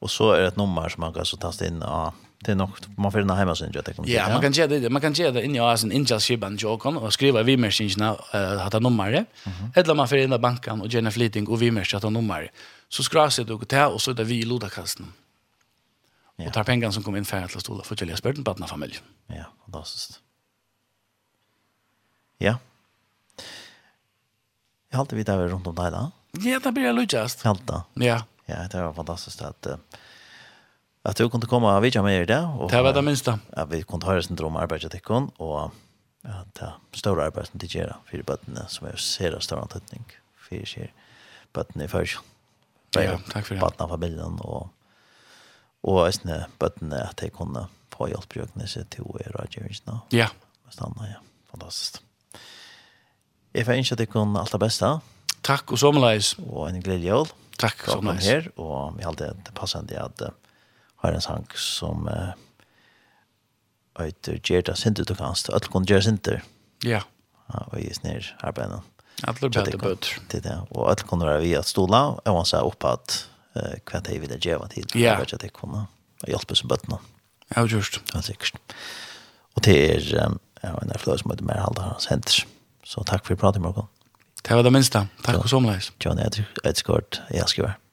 Og så er det et nummer som man kan så taste inn av det är nog man får den hemma sen jag tänker. Ja, man kan ge det. Man kan ge det in i asen in just shiban jokon och skriva vi maskinerna uh, hata nummer. Eller man får in i banken och gena flytting, och vi maskiner hata nummer. Så skrasar det och tar och så där vi i lodakasten. Ja. Och tar pengarna som kommer in färdigt till stolar för att jag på barna familjen. Ja, fantastiskt. Ja. Jeg har vi der rundt om deg da. Ja, det blir jeg lykkast. Helt da. Ja. Ja, det var fantastisk at, at du kunne komme og vidtja med i det. Og, det var det minste. Ja, vi kunne høre sin drøm arbeidet til kun, og ja, det store arbeidet som de gjør for bøttene, som er ser av større antøtning for skjer bøttene i førsjon. Ja, takk for det. Bøttene av familien, og, og æsne bøttene at de kunne få hjelp brukene seg til å gjøre rådgjøringsene. Ja. Stanna, ja. Fantastisk. Jeg får ønske at dere alt det beste. Takk, og sommerleis. Og en gledelig jul. Takk, og sommerleis. Her, og vi har alltid passet til at har en sang som uh, øyter Gjerda Sinter du kanst. Øyter kun Gjerda Sinter. Ja. Ja, Og i snir arbeidene. Alle bøter bøter. Til det. Og øyter kun være vi at stola, og man sa opp at uh, hva de ville gjøre til. Ja. Jeg vet ikke at jeg kunne hjelpe som bøtene. Ja, just. Ja, sikkert. Og det er um, ja, en er fløy som heter Merhalda Hans Henters. Ja. Så takk for att prata med oss. Det var det minsta. Tack och så. John Edgard, jeg skriver.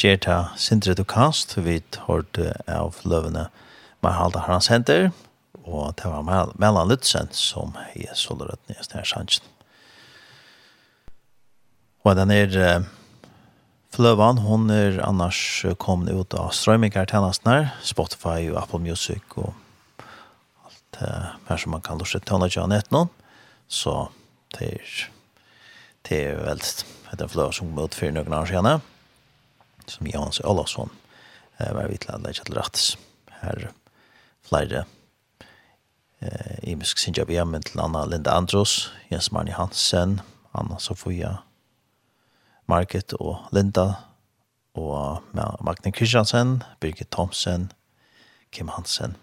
Gjerta Sindre du kast, vi hørte av løvene halda hans Henter, og det var Mellan Lutzen som er solrødt nye snærshansen. Og den er Fløvan, hon er annars kommet ut av strømmingartjenesten her, Spotify og Apple Music og alt her som man kan lortet til å gjøre nett noen, så det er, det er veldig, det er fløvan som kom ut for noen år siden, som Jans Olofsson var vi til at leitja til rattis her flere eh, imisk sinja vi hjemme til Anna Linda Andros Jens Marni Hansen Anna Sofia Market og Linda og Magne Kristiansen Birgit Thomsen Kim Hansen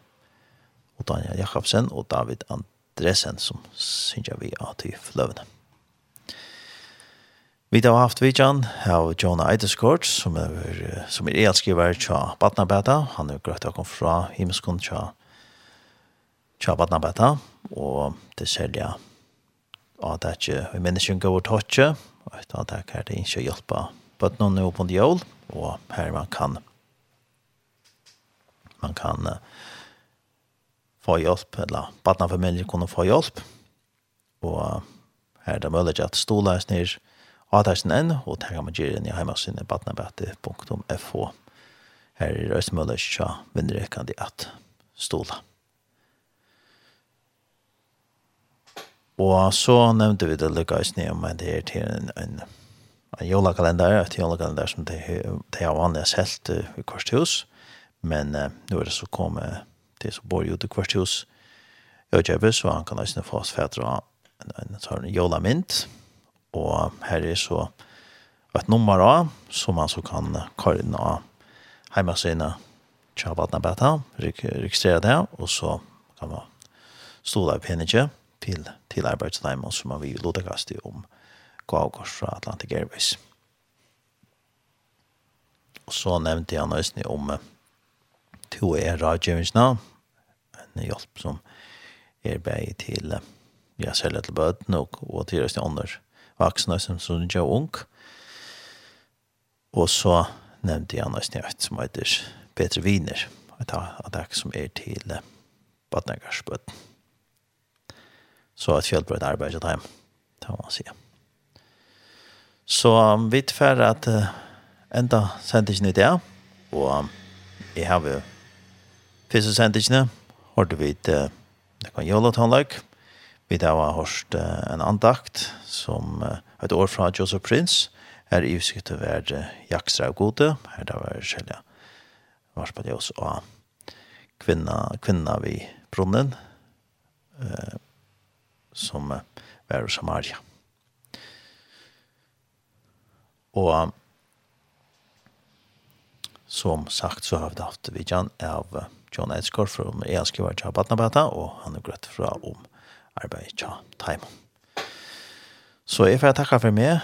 og Daniel Jakobsen og David Andresen som sinja vi av til fløvene Vi har haft vidjan av Jonah Eideskort, som er, som er elskriver tja Batnabeta. Han er grøtt og kom fra Himmelskund tja, tja Batnabeta. Og det selja at det ikke vi menneskene går tåtje, og at det er det ikke hjelpa bøttene nå på en jøl, og her man kan man kan få hjelp, eller Batnafamiljer kunne få hjelp, og her er det mulig at stola er Adarsen enn, og det kan man gjøre inn i heimasynet badnabate.fo. Her er det Østmøller tja vindrekande at stola. Og så nevnte vi det lukkast ned om det er til en, en, en jolakalender, et jolakalender som det, det har vanlig selt i Korsthus. Men eh, nå er det så kommet til som bor ute i Korsthus. Jeg kjøper, så han kan også få oss fædre en, en en, jolamynt. Mm Og her er så et nummer av, som man så kan køre inn av heimasynet tja vatna beta, registrere det, og så kan man stå der penige til, til arbeidsneimen som man vil låta kaste om gavgård fra Atlantic Airways. Og så nevnte jeg nøysene om to er rådgivningsna, en hjelp som er bei til ja, særlig til bøten og, og til resten ånder vaksne som som ikke er ung. Og så nevnte jeg nesten et som heter Petre Wiener, et attak som er til eh, Badnegarsbøten. Så et fjellbrød arbeid til dem, det må man si. Så um, vi tilfærer at uh, enda sendte ikke nytt det, og um, jeg har jo første sendte ikke, hørte vi til uh, det kan gjøre litt Vi da har hørt en andakt som et år fra Joseph Prince er i utsikt til å være jakstra og gode. Her da var Kjellia varspet jeg oss av kvinna, kvinna vi brunnen eh, som var Samaria. Og som sagt så har vi haft vidjan av John Edskor fra Easkivar Tjabatnabata og han er grøtt fra om arbeid tja taimon. Så jeg får takka for meg.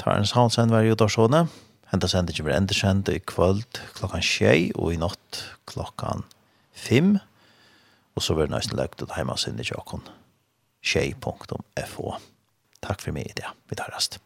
Tar en soundsend hver judarsone. Henta sender ikke blir endersendt i kvöld klokkan tjei og i natt klokkan fem. Og så blir det nøysen løgt ut heimansinnet tjokken tjei.fo. Takk for meg i det. Vi tar rast.